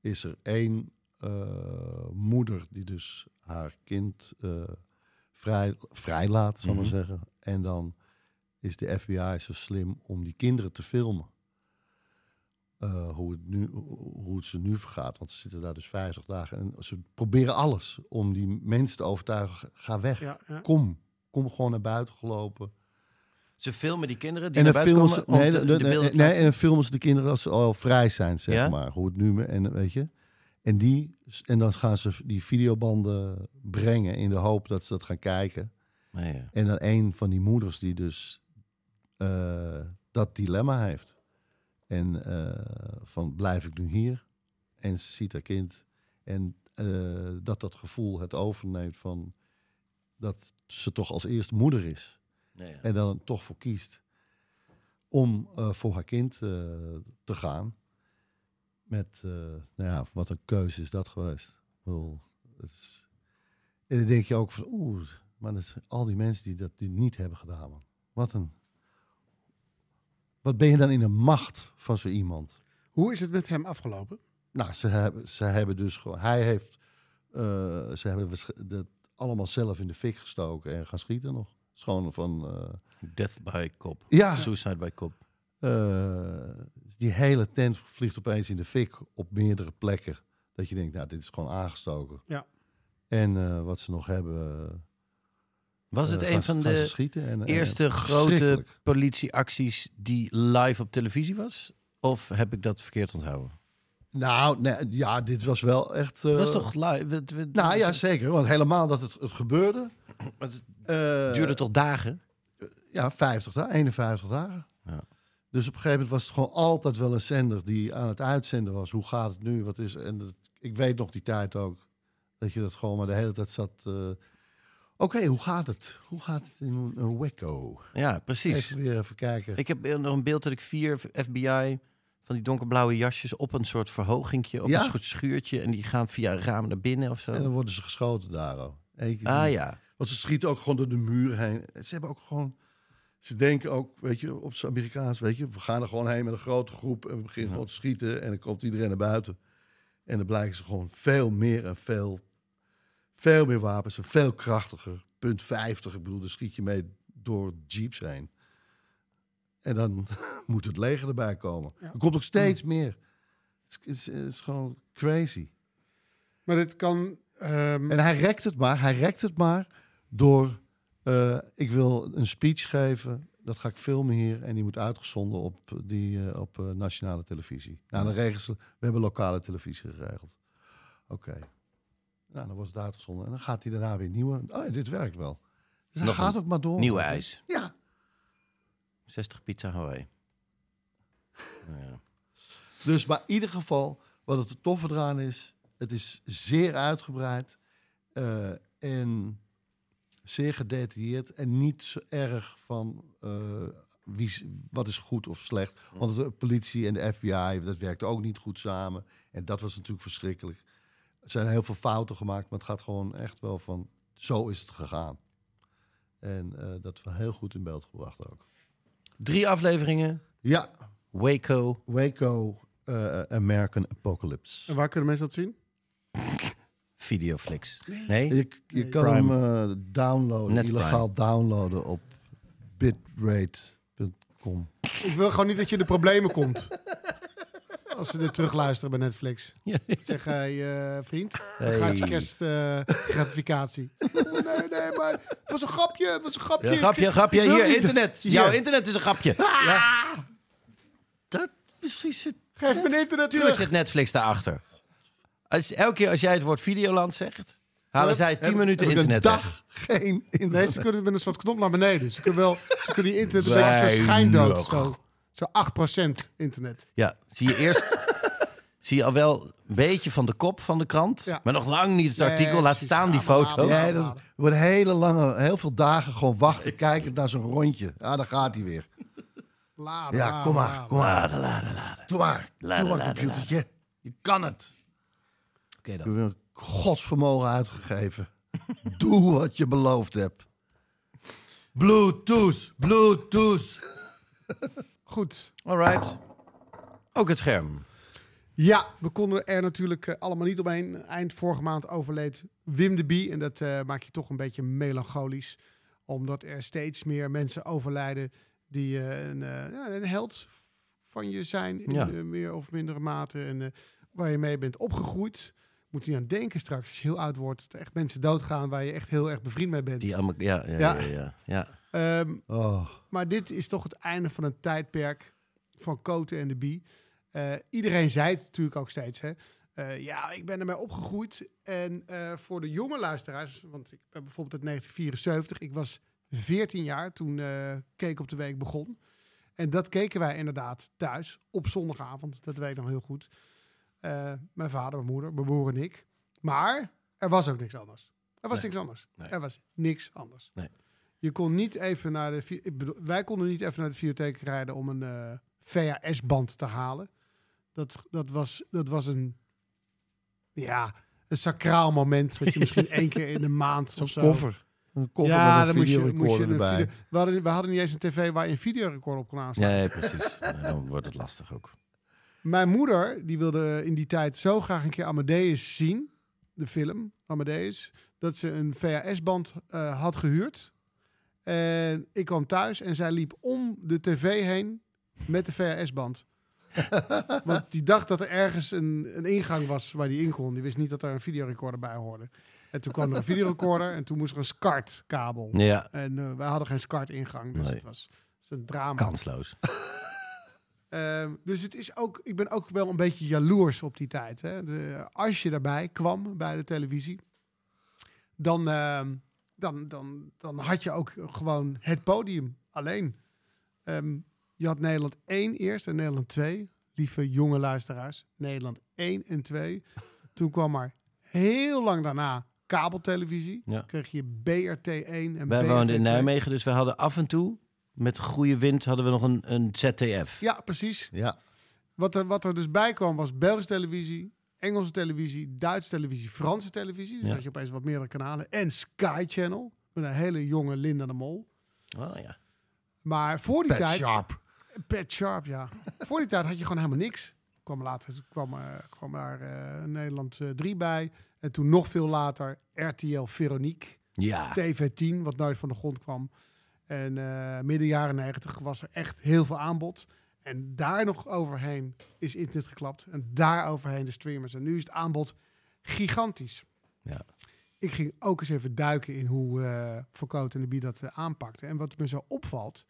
is er één eh, moeder die dus haar kind vrij, vrijlaat, zal ik Mhm. maar zeggen. En dan is de FBI zo slim om die kinderen te filmen. Eh, hoe, het nu, hoe het ze nu vergaat. Want ze zitten daar dus 50 dagen. En ze proberen alles om die mensen te overtuigen. Ga weg. Ja, ja. Kom. Kom gewoon naar buiten gelopen. Ze filmen die kinderen die En naar filmen ze, nee, te- de- de nee, beelden te nee, laten en dan filmen ze de kinderen als ze al vrij zijn, zeg Ja? maar. Hoe het nu, en weet je. En, die, en dan gaan ze die videobanden brengen in de hoop dat ze dat gaan kijken. ja. En dan een van die moeders die dus eh, dat dilemma heeft. En eh, van blijf ik nu hier? En ze ziet haar kind. En eh, dat dat gevoel het overneemt van dat ze toch als eerste moeder is. Nee, ja. En dan toch voor kiest om eh, voor haar kind te gaan. Met, nou ja, wat een keuze is dat geweest. Ik bedoel, het is- en dan denk je ook van, oeh, maar dat al die mensen die dat die niet hebben gedaan. Man. Wat een... Wat ben je dan in de macht van zo iemand? Hoe is het met hem afgelopen? Nou, ze hebben, ze hebben dus gewoon... Hij heeft... eh, ze hebben dat allemaal zelf in de fik gestoken en gaan schieten nog. Gewoon van... eh, Death by cop. Ja. Suicide by cop. Eh, die hele tent vliegt opeens in de fik op meerdere plekken. Dat je denkt, nou, dit is gewoon aangestoken. Ja. En eh, wat ze nog hebben... Was het eh, een gaan van de en- eerste grote verschrikkelijk. politieacties die live op televisie was? Of heb ik dat verkeerd onthouden? Nou, nee, ja, dit was wel echt... eh, dat was toch live? Nou ja, zeker. Want helemaal dat het, het gebeurde... het eh, duurde toch dagen? Ja, 50 dagen, 51 dagen. Ja. Dus op een gegeven moment was het gewoon altijd wel een zender die aan het uitzenden was. Hoe gaat het nu? Wat is en dat, Ik weet nog die tijd ook. Dat je dat gewoon maar de hele tijd zat. Oké, hoe gaat het? Hoe gaat het in een, wekko? Ja, precies. Even weer even kijken. Ik heb nog een beeld dat ik vier FBI van die donkerblauwe jasjes op een soort verhogingje, op Ja? een soort schuurtje. En die gaan via een raam naar binnen of zo. En dan worden ze geschoten daar. Eén Ah die- ja. Want ze schieten ook gewoon door de muur heen. Ze hebben ook gewoon. Ze denken ook, weet je, op z'n Amerikaans, weet je, we gaan er gewoon heen met een grote groep en we beginnen gewoon te schieten en dan komt iedereen naar buiten. En dan blijken ze gewoon veel meer en veel, veel meer wapens en veel krachtiger. Punt 50, ik bedoel, daar schiet je mee door jeeps heen. En dan moet het leger erbij komen. Er komt ook steeds meer. Het is, het is gewoon crazy. Maar dit kan... ehm, En hij rekt het maar, hij rekt het maar door, eh, ik wil een speech geven, dat ga ik filmen hier en die moet uitgezonden op, die, eh, op eh, nationale televisie. Nou, dan regelen ze, we hebben lokale televisie geregeld. Oké. Nou, dan wordt het uitgezonden en dan gaat hij daarna weer nieuwe, oh ja, dit werkt wel. Dus hij Nog gaat een ook maar door. Nieuwe ijs. Ja. 60 pizza Hawaii. Ja. Dus maar in ieder geval, wat het er toffe eraan is, het is zeer uitgebreid eh, en zeer gedetailleerd en niet zo erg van eh, wie, wat is goed of slecht. Want de politie en de FBI, dat werkte ook niet goed samen. En dat was natuurlijk verschrikkelijk. Er zijn heel veel fouten gemaakt, maar het gaat gewoon echt wel van, zo is het gegaan. En eh, dat was heel goed in beeld gebracht ook. Drie afleveringen. Ja, Waco. Waco eh, American Apocalypse. en waar kunnen mensen dat zien? Videoflix. Nee? Je, je kan Prime. hem eh, downloaden, Net illegaal downloaden op bitrate.com. Ik wil gewoon niet dat je in de problemen komt. Als ze dit terugluisteren bij Netflix. Zeg, hey, eh, vriend, dan Hey. gaat je kerstgratificatie. oh, nee, nee, maar het was een grapje, het was een grapje. Ja, grapje, grapje. Hier, internet. Hier. Jouw internet is een grapje. Dat precies het. Geef mijn internet Tuurlijk terug. zit Netflix daarachter. Als, elke keer als jij het woord Videoland zegt, halen zij 10 Heb- minuten heb ik internet Een weg. dag geen internet. Nee, ze kunnen met een soort knop naar beneden. Ze kunnen wel, ze kunnen die internet een schijndood. Zo, zo 8% internet. Ja, zie je eerst, zie je al wel een beetje van de kop van de krant. Ja. Maar nog lang niet het Nee, artikel. Laat precies. staan die foto. Ja, Ja, dat is- wordt hele lange, heel veel dagen gewoon wachten, kijken naar zo'n rondje. Ja, daar gaat hij weer. Laden, Ja, kom maar, laden. kom maar. Laden, laden, laden. Doe maar, Laden, doe maar, laden, computertje. Je kan het. Oké dan. heb weer een godsvermogen uitgegeven. Doe wat je beloofd hebt. Bluetooth, Bluetooth. Goed. Alright. Ook het scherm. Ja, we konden er natuurlijk eh, allemaal niet omheen. Eind vorige maand overleed Wim de Bie. En dat eh maakt je toch een beetje melancholisch. Omdat er steeds meer mensen overlijden die eh, een, eh, ja, een held van je zijn. In Ja. meer of mindere mate. En eh, waar je mee bent opgegroeid. Moet je niet aan denken straks, als je heel oud wordt. Dat er echt mensen doodgaan waar je echt heel erg bevriend mee bent. Die allemaal, ja, ja, Ja. ja. ja, Ehm, Oh, maar dit is toch het einde van een tijdperk van Koten en de Bie. Eh, iedereen zei het natuurlijk ook steeds. Hè? Eh, ja, ik ben ermee opgegroeid. En eh, voor de jonge luisteraars, want ik ben bijvoorbeeld uit 1974. Ik was 14 jaar toen Keek op de Week begon. En dat keken wij inderdaad thuis op zondagavond. Dat weet ik nog heel goed. Mijn vader, mijn moeder, mijn broer en ik. Maar er was ook niks anders. Er was Nee. niks anders. Nee. Er was niks anders. Nee. Je kon niet even naar de... Ik bedoel, wij konden niet even naar de videotheek rijden om een eh, VHS-band te halen. Dat, dat, was, dat was een... Ja, een sacraal moment. Wat je misschien één keer in de maand zo'n of zo... koffer. Een koffer Ja, met dan een moest je, videorecorder moest je video- we, hadden, we hadden niet eens een tv waar je een videorecorder op kon aansluiten. Nee, precies. Dan wordt het lastig ook. Mijn moeder, die wilde in die tijd zo graag een keer Amadeus zien. De film Amadeus. Dat ze een VHS-band eh, had gehuurd. En ik kwam thuis en zij liep om de tv heen met de VHS-band. Want die dacht dat er ergens een, een ingang was waar die in kon. Die wist niet dat er een videorecorder bij hoorde. En toen kwam er een videorecorder en toen moest er een SCART-kabel. Ja, En eh, wij hadden geen SCART-ingang, dus Nee. het was, het was een drama. kansloos. Ehm, dus het is ook, ik ben ook wel een beetje jaloers op die tijd. Hè? De, als je daarbij kwam bij de televisie, dan, ehm, dan, dan, dan had je ook gewoon het podium alleen. Ehm, je had Nederland 1 eerst en Nederland 2. Lieve jonge luisteraars. Nederland 1 en 2. Toen kwam er heel lang daarna kabeltelevisie. Ja. Kreeg je BRT 1 en Wij BRT woonden in 2. Nijmegen, dus we hadden af en toe, met goede wind, hadden we nog een, een ZTF. Ja, precies. Ja, Wat er, wat er dus bij kwam was Belgische televisie, Engelse televisie, Duitse televisie, Franse televisie. Dus Ja. had je opeens wat meerdere kanalen. En Sky Channel, met een hele jonge Linda de Mol. Oh, ja. Maar voor die Pet tijd... Sharp. Pet Sharp, ja. voor die tijd had je gewoon helemaal niks. Kwam later kwam, eh, kwam daar eh, Nederland eh, 3 bij. En toen nog veel later RTL Veronique. Ja, TV10, wat nooit van de grond kwam. En eh, midden jaren 90 was er echt heel veel aanbod. En daar nog overheen is internet geklapt. En daar overheen de streamers. En nu is het aanbod gigantisch. Ja. Ik ging ook eens even duiken in hoe uh, Verkoot en de dat eh, aanpakte. En wat me zo opvalt,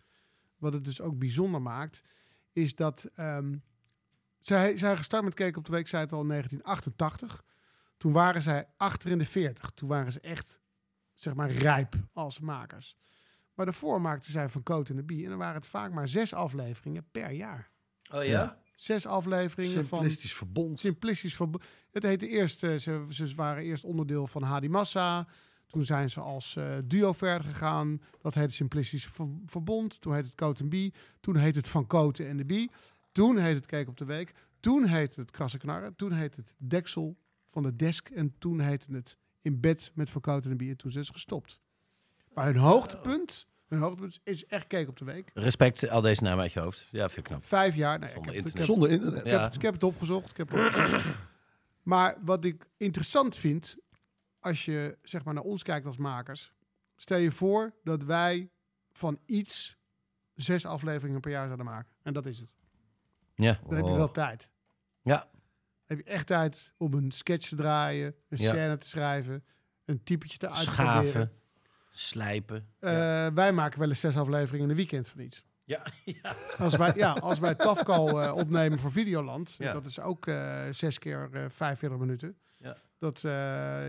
wat het dus ook bijzonder maakt, is dat ehm, zij zijn gestart met Keken op de Week, zei het al in 1988. Toen waren zij achter in de 40. Toen waren ze echt, zeg maar, rijp als makers. Maar daarvoor maakten zij van Coat en de Bie. En dan waren het vaak maar zes afleveringen per jaar. Oh ja? Zes afleveringen Simplistisch verbond. van... Simplistisch verbond. Het heette eerst, eh, ze, ze waren eerst onderdeel van Hadi Massa. Toen zijn ze als uh, duo verder gegaan. Dat heette Simplistisch Ver Verbond. Toen heette het Coat en Bie. Toen heette het Van Coten en de Bie. Toen heette het Kijk op de Week. Toen heette het Krasse Knarren. Toen heette het Deksel van de Desk. En toen heette het In Bed met Van Coten en de Bie. En toen zijn ze gestopt. Maar hun hoogtepunt... Hun hoogtepunt is echt Kijk op de Week. Respect, al deze namen uit je hoofd. Ja, vind ik knap. Vijf jaar. Nee, Zonder ik heb, internet. Ik heb, Zonder internet. ik, heb, ik heb het opgezocht. Ik heb het opgezocht. maar wat ik interessant vind, als je zeg maar naar ons kijkt als makers, stel je voor dat wij van iets zes afleveringen per jaar zouden maken. En dat is het. Ja. Dan heb je wel tijd. Ja. Dan heb je echt tijd om een sketch te draaien, een Ja. scène te schrijven, een typetje te uitproberen. Schaven, slijpen. Eh, Wij maken wel eens zes afleveringen in een weekend van iets. Ja, ja. Als wij, ja, als wij Tafkal eh, opnemen voor Videoland, Ja. dat is ook eh, zes keer eh 45 minuten. Ja. Dat,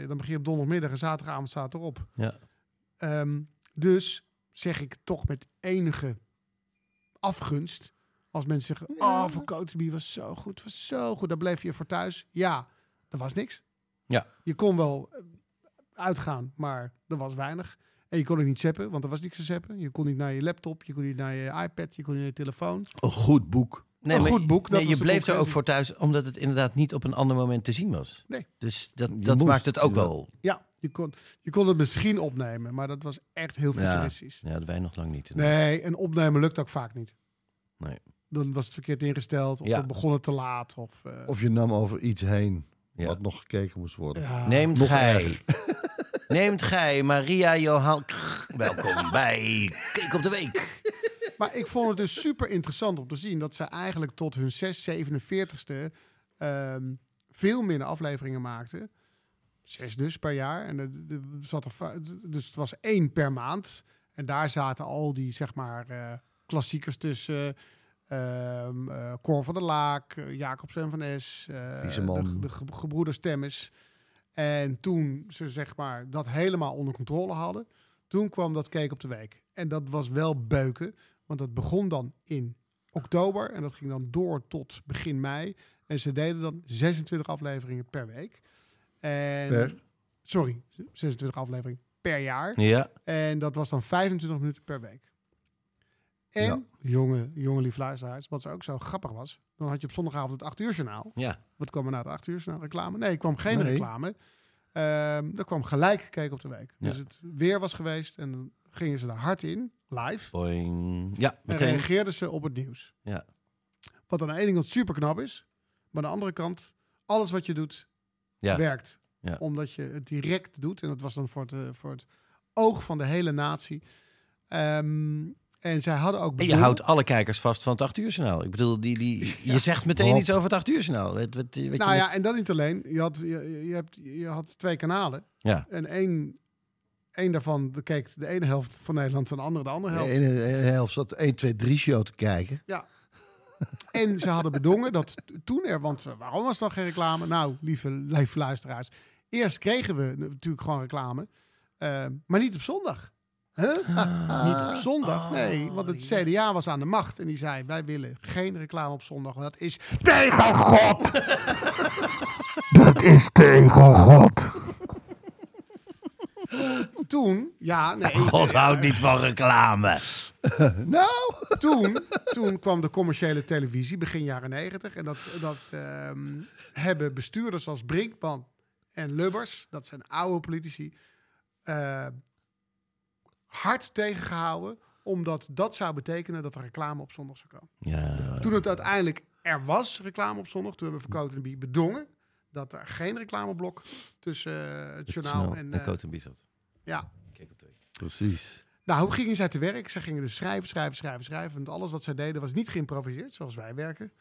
dan begin je op donderdagmiddag en zaterdagavond staat erop. Ja. Ehm, dus zeg ik toch met enige afgunst, Als mensen zeggen, oh, voor Coterbie was zo goed, was zo goed. Dan bleef je voor thuis. Ja, er was niks. Ja. Je kon wel uitgaan, maar er was weinig. En je kon ook niet zappen, want er was niks te zappen. Je kon niet naar je laptop, je kon niet naar je iPad, je kon niet naar je telefoon. Een goed boek. Nee, Een goed boek, dat Nee, je bleef er ook voor thuis, omdat het inderdaad niet op een ander moment te zien was. Nee. Dus dat, dat moest, maakt het ook ja. wel. Ja, je kon, je kon het misschien opnemen, maar dat was echt heel Ja, futuristisch. ja, dat wij nog lang niet. Nee, en opnemen lukt ook vaak niet. Nee. Dan was het verkeerd ingesteld, of Ja. dan begon het te laat. Of, eh, Of je nam over iets heen Ja. wat nog gekeken moest worden. ja. Neemt nog gij, neemt gij Maria Johan, welkom bij Kijk op de Week. Maar ik vond het dus super interessant om te zien dat ze eigenlijk tot hun 6, 47ste ehm, veel minder afleveringen maakten. Zes dus per jaar. En er, er zat er, dus het was één per maand. En daar zaten al die, zeg maar, eh, klassiekers tussen. ehm eh, Cor van der Laak, eh, Jacobsen van Es, eh, Wieseman. de, de Temmes. En toen ze zeg maar dat helemaal onder controle hadden, toen kwam dat Keek op de Week. En dat was wel beuken, want dat begon dan in oktober en dat ging dan door tot begin mei. En ze deden dan 26 afleveringen per week. En, Per? Sorry, 26 afleveringen per jaar. Ja, En dat was dan 25 minuten per week. En, Ja. jonge, jonge lief luisteraars, wat ook zo grappig was, dan had je op zondagavond het 8 uur journaal. ja. Wat kwam er na het 8 uur journaal? Reclame? Nee, er kwam geen Nee. reclame. Ehm er kwam gelijk gekeken op de week. Ja. Dus het weer was geweest en dan gingen ze er hard in, live. Boing. Ja, En meteen. reageerden ze op het nieuws. Ja. Wat aan de ene kant super knap is, maar aan de andere kant, alles wat je doet, Ja. werkt. Ja. Omdat je het direct doet. En dat was dan voor het, eh, voor het oog van de hele natie. Ehm, en zij hadden ook En je houdt alle kijkers vast van het 8 uur journaal. Ik bedoel, die, die, je zegt meteen iets over het 8 uur journaal. Weet, weet, weet Nou je ja, en dat niet alleen. Je had, je, je, hebt, je had twee kanalen. ja. En één, één daarvan keek de ene helft van Nederland en de andere de andere De helft. de ene helft zat 1, 2, 3 show te kijken. En ze hadden bedongen dat toen er, want waarom was dan geen reclame? Nou, lieve, lieve luisteraars. Eerst kregen we natuurlijk gewoon reclame, eh, maar niet op zondag. Huh? niet op zondag, nee. Want het CDA was aan de macht en die zei: Wij willen geen reclame op zondag. Want dat is tegen God. Dat is tegen God. Toen, ja, nee. God houdt niet van reclame. Nou, toen, toen kwam de commerciële televisie, begin jaren negentig. En dat, dat ehm, hebben bestuurders als Brinkman en Lubbers, dat zijn oude politici, eh, hard tegengehouden. Omdat dat zou betekenen dat er reclame op zondag zou komen. Ja. Toen het uiteindelijk er was, reclame op zondag, toen hebben Verkoot en Bie bedongen dat er geen reclameblok tussen eh, het journaal en... Eh, en Bizot. ja, Kijk op de week. precies. nou, hoe gingen zij te werk? Zij gingen dus schrijven, schrijven, schrijven, schrijven. Want alles wat zij deden was niet geïmproviseerd, zoals wij werken.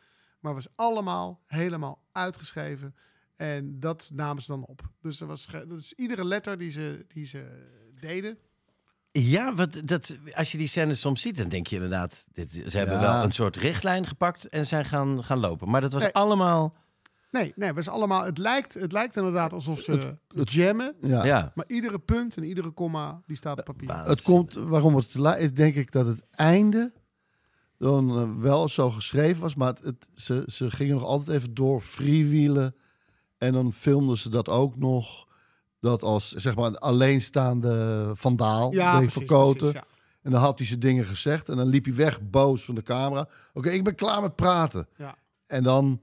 Maar was allemaal helemaal uitgeschreven. En dat namen ze dan op. Dus, er was, dus iedere letter die ze, die ze deden. Ja, wat, dat, als je die scènes soms ziet, dan denk je inderdaad... Dit, ze hebben Ja. wel een soort richtlijn gepakt en zijn gaan, gaan lopen. Maar dat was Nee. allemaal... Nee, nee, het was allemaal. Het lijkt, het lijkt inderdaad alsof ze jammen. Ja. Ja. Maar iedere punt en iedere komma die staat op papier. Baas. Het komt, waarom het te laat is, denk ik dat het einde dan eh, wel zo geschreven was, maar het, het- ze, ze gingen nog altijd even door freewheelen. En dan filmden ze dat ook nog. Dat als zeg maar een alleenstaande vandaal, ja, deed precies, verkoten. precies, ja. En dan had hij zijn dingen gezegd. En dan liep hij weg boos van de camera. Oké, ik ben klaar met praten. Ja. En dan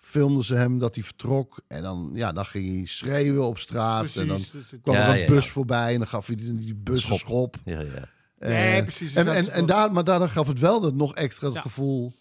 filmden ze hem dat hij vertrok. En dan, ja, dan ging hij schreeuwen op straat. En dan dus kwam Ja, er een ja, bus ja. voorbij. En dan gaf hij die, die bus een schop. Ja, ja. Nee, Eh, precies, En, dus en, en daar, maar daardoor gaf het wel dat nog extra het Ja. gevoel...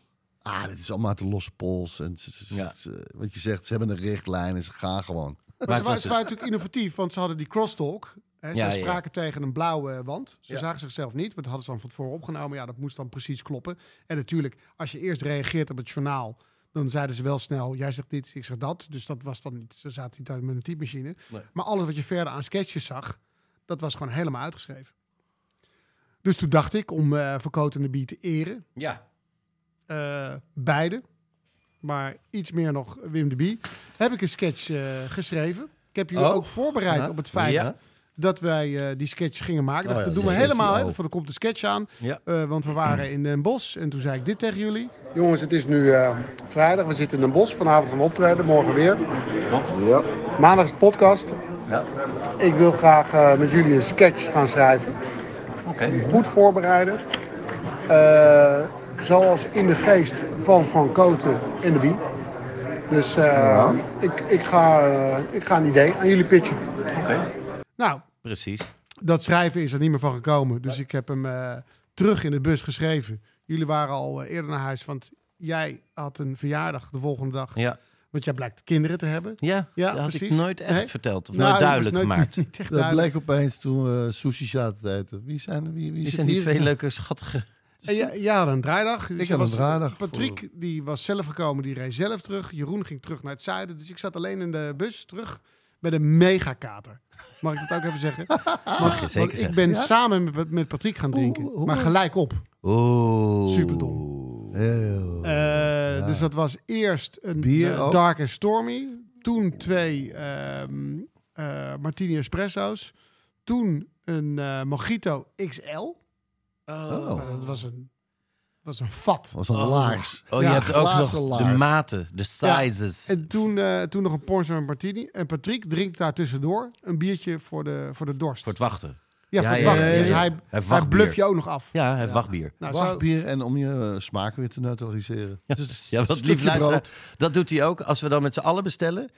Ah, dit is allemaal uit de losse pols. En ze- ze- Ja. ze- wat je zegt, ze hebben een richtlijn en ze gaan gewoon. Maar, het ze, waren, ze waren natuurlijk innovatief, want ze hadden die crosstalk. Hè, Ja, ze ja. spraken tegen een blauwe wand. Ze Ja. zagen zichzelf niet, maar dat hadden ze dan van tevoren opgenomen. Ja, dat moest dan precies kloppen. En natuurlijk, als je eerst reageert op het journaal, dan zeiden ze wel snel, jij zegt dit, ik zeg dat. Dus dat was dan niet, ze zaten niet daar met een typemachine. Nee. Maar alles wat je verder aan sketches zag, dat was gewoon helemaal uitgeschreven. Dus toen dacht ik, om eh Verkoot en de Bie te eren, Ja. eh, beide, maar iets meer nog Wim de Bie, heb ik een sketch eh, geschreven. Ik heb jullie Oh. ook voorbereid Ja. op het feit Ja. dat wij eh, die sketch gingen maken. Oh dat ja, doen we helemaal, hè, oh. voor er komt de sketch aan. Ja. Eh, want we waren in Den Bosch en toen zei ik dit tegen jullie. Jongens, het is nu eh, vrijdag. We zitten in Den Bosch. Vanavond gaan we optreden, morgen weer. Ja. Maandag is de podcast. Ik wil graag met jullie een sketch gaan schrijven. Goed voorbereiden. Zoals in de geest van Van Koten en de Bie. Dus eh, ik, ik, ga, eh, ik ga een idee aan jullie pitchen. Nou, Precies. dat schrijven is er niet meer van gekomen. Dus ik heb hem eh, terug in de bus geschreven. Jullie waren al eh, eerder naar huis, want jij had een verjaardag de volgende dag. Ja, Want jij blijkt kinderen te hebben. ja, Ja, dat had ik precies. nooit echt Nee? verteld. Of Nou, nooit duidelijk nooit- gemaakt. Niet echt Dat duidelijk. bleek opeens toen we sushi zaten te eten. Wie zijn? Wie, wie Wie zit zijn die hier? twee leuke, schattige... En jij, jij had een draaidag. Dus Ik had een was- draaidag Patrick die was zelf gekomen, die reed zelf terug. Jeroen ging terug naar het zuiden. Dus ik zat alleen in de bus terug met een megakater. Mag ik dat ook even zeggen? Mag je zeker Want ik zeggen. ben samen met, met Patrick gaan drinken. Maar gelijk op. Oeh. Heel. Eh, Dus dat was eerst een Bier eh? Dark and Stormy. Toen twee ehm, eh, Martini Espresso's. Toen een eh, Mojito XL. Oh. Maar dat was een, was een vat. Dat was een Oh. laars. Oh, je hebt ook nog glazen de laars. maten, de sizes. En toen, eh, toen nog een Pornstar Martini. En Patrick drinkt daar tussendoor een biertje voor de, voor de dorst. Voor het wachten. ja, ja, voor het ja, wachten. ja, ja. Dus hij, Hij hij wachtbier. bluft je ook nog af. Ja, hij wachtbier. Nou, zo- Wachtbier en om je eh, smaak weer te neutraliseren. Dus Ja, wat stukje lief luisteren. brood. Dat doet hij ook. Als we dan met z'n allen bestellen,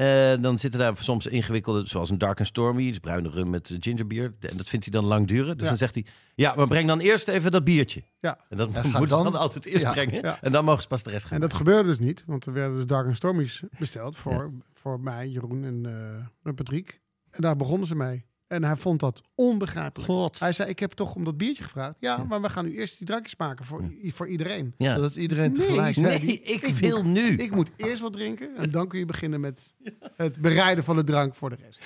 eh, dan zitten daar soms ingewikkelde, zoals een Dark and Stormy, dus bruine rum met gingerbier. En dat vindt hij dan lang duren. Dus Ja. dan zegt hij, ja, maar breng dan eerst even dat biertje. Ja. En dat moeten ze dan- dan altijd eerst Ja. brengen. En dan mogen ze pas de rest gaan. En dat gebeurde dus niet. Want er werden dus Dark and Stormies besteld voor, voor mij, Jeroen en, eh, en Patrick. En daar begonnen ze mee. En hij vond dat onbegrijpelijk. God. Hij zei, ik heb toch om dat biertje gevraagd. Ja, maar we gaan nu eerst die drankjes maken voor, voor iedereen. Ja. Zodat iedereen Nee, tegelijk... Nee, die- ik ik wil moet- nu. Ik moet eerst wat drinken en dan kun je beginnen met het bereiden van de drank voor de rest.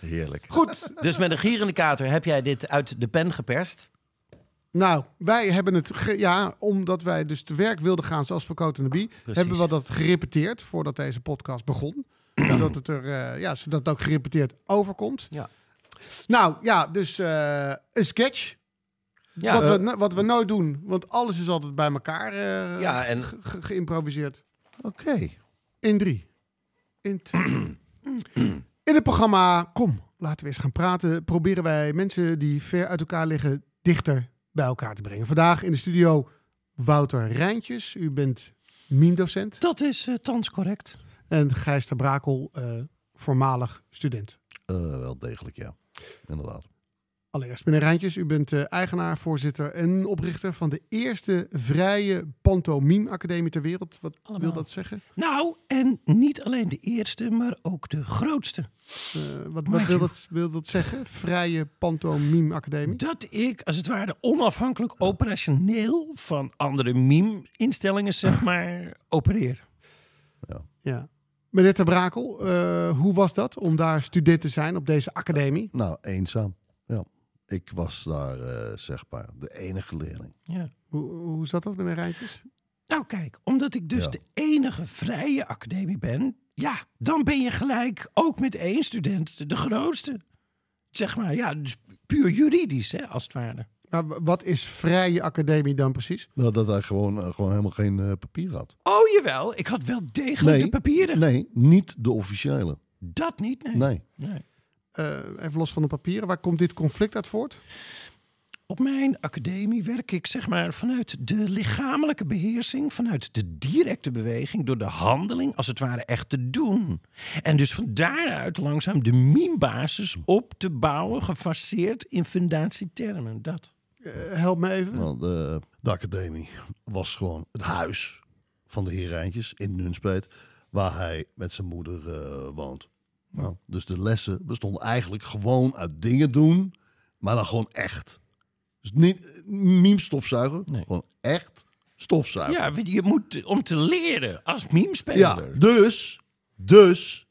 Heerlijk. Goed, Dus met een gierende kater heb jij dit uit de pen geperst. nou, wij hebben het, ge- ja, omdat wij dus te werk wilden gaan zoals voor Cote Bie, hebben we dat gerepeteerd voordat deze podcast begon. zodat, het er, eh, ja, zodat het ook gerepeteerd overkomt. Ja. Nou, ja, dus eh, een sketch. Ja, wat, eh, we, no- wat we nooit doen, want alles is altijd bij elkaar eh, Ja, en- ge- ge- geïmproviseerd. Oké. In drie. In twee. In het programma Kom, laten we eens gaan praten. Proberen wij mensen die ver uit elkaar liggen dichter bij elkaar te brengen. Vandaag in de studio Wouter Rijntjes. U bent meme-docent. dat is uh, thans correct. En Gijs de Brakel, eh, voormalig student. Eh, wel degelijk, ja. Inderdaad. Allereerst, meneer Rijntjes, u bent eh, eigenaar, voorzitter en oprichter van de eerste vrije pantomime-academie ter wereld. Wat wil dat zeggen? Nou, en niet alleen de eerste, maar ook de grootste. Eh, wat wat wil, dat, wil dat zeggen? Vrije pantomime-academie? Dat ik, als het ware, onafhankelijk operationeel van andere meme-instellingen, zeg maar, opereer. Ja. Meneer Ter Brakel, eh, hoe was dat om daar student te zijn op deze academie? Nou, eenzaam. Ja. Ik was daar, eh, zeg maar, de enige leerling. Ja. Hoe, hoe zat dat, meneer Rijntjes? Nou kijk, omdat ik dus Ja. de enige vrije academie ben, ja, dan ben je gelijk ook met één student de, de grootste. Zeg maar, ja, dus puur juridisch, hè, als het ware. Maar w- wat is vrije academie dan precies? Nou, dat hij gewoon, eh, gewoon helemaal geen eh, papier had. Oh jawel, ik had wel degelijk Nee. de papieren. Nee, niet de officiële. Dat niet, nee. Nee. Nee. Eh, even los van de papieren, waar komt dit conflict uit voort? Op mijn academie werk ik zeg maar vanuit de lichamelijke beheersing, vanuit de directe beweging, door de handeling als het ware echt te doen. En dus van daaruit langzaam de meme-basis op te bouwen, gefaseerd in fundatietermen. Dat. Eh, help me even. Nou, de, de academie was gewoon het huis van de heer Rijntjes in Nunspeet, waar hij met zijn moeder eh, woont. Nou, dus de lessen bestonden eigenlijk gewoon uit dingen doen, maar dan gewoon echt. Dus niet meme stofzuigen, Nee. gewoon echt stofzuigen. Ja, je moet om te leren als Ja, meme-speler. dus, dus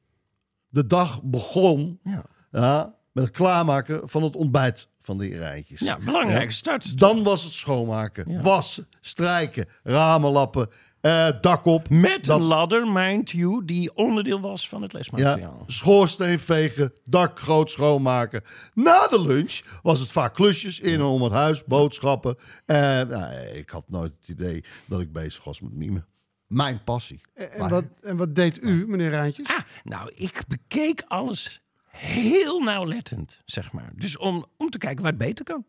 de dag begon Ja. ja, met het klaarmaken van het ontbijt van de heer Rijntjes. Ja, belangrijke Ja. start. Dan was het schoonmaken, Ja. wassen, strijken, ramen lappen eh, dak op. Met Dat- een ladder, mind you, die onderdeel was van het Ja, lesmateriaal. schoorsteen vegen, dak groot schoonmaken. Na de lunch was het vaak klusjes in en om het huis, boodschappen. En nou, ik had nooit het idee dat ik bezig was met mimen. Mijn passie. En, en Maar- wat, en wat deed u, meneer Rijntjes? Ah, nou, ik bekeek alles heel nauwlettend, zeg maar. Dus om, om te kijken waar het beter kan.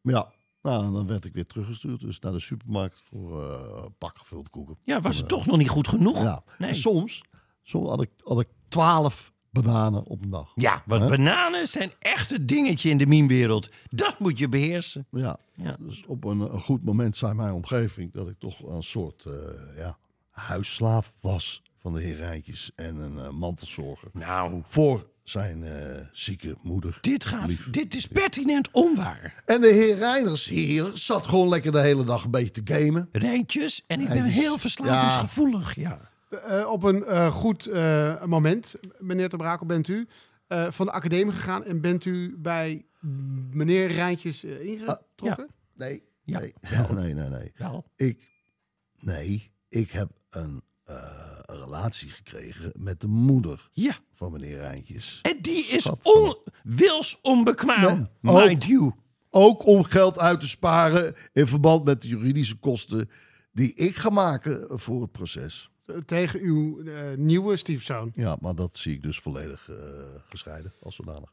Ja, nou, dan werd ik weer teruggestuurd. Dus naar de supermarkt voor eh, een pak gevuld koeken. Ja, was het toch nog niet goed genoeg? Ja. Nee. Soms, soms had, ik, had ik twaalf bananen op een dag. Ja, want bananen zijn echt een dingetje in de meme-wereld. Dat moet je beheersen. Ja. Ja. Dus op een, een goed moment zei mijn omgeving dat ik toch een soort eh, ja, huisslaaf was van de heer Rijntjes en een eh, mantelzorger Nou, voor zijn eh, zieke moeder. dit, gaat, Lief. dit is pertinent onwaar. En de heer Reiners hier zat gewoon lekker de hele dag een beetje te gamen. Rijntjes, en ik ben heel verslavingsgevoelig, ja. Eh, op een eh, goed eh, moment, meneer Ter Brakel, bent u eh, van de academie gegaan en bent u bij meneer Rijntjes eh, ingetrokken? Nee, Ja. nee, nee, nee, nee. Wel. Ik, nee, ik heb een, eh, een relatie gekregen met de moeder Ja, van meneer Rijntjes. en die is on, wils onbekwaam, Nee, mind you. Ook om geld uit te sparen in verband met de juridische kosten die ik ga maken voor het proces. Tegen uw eh, nieuwe stiefzoon. Ja, maar dat zie ik dus volledig eh, gescheiden als zodanig.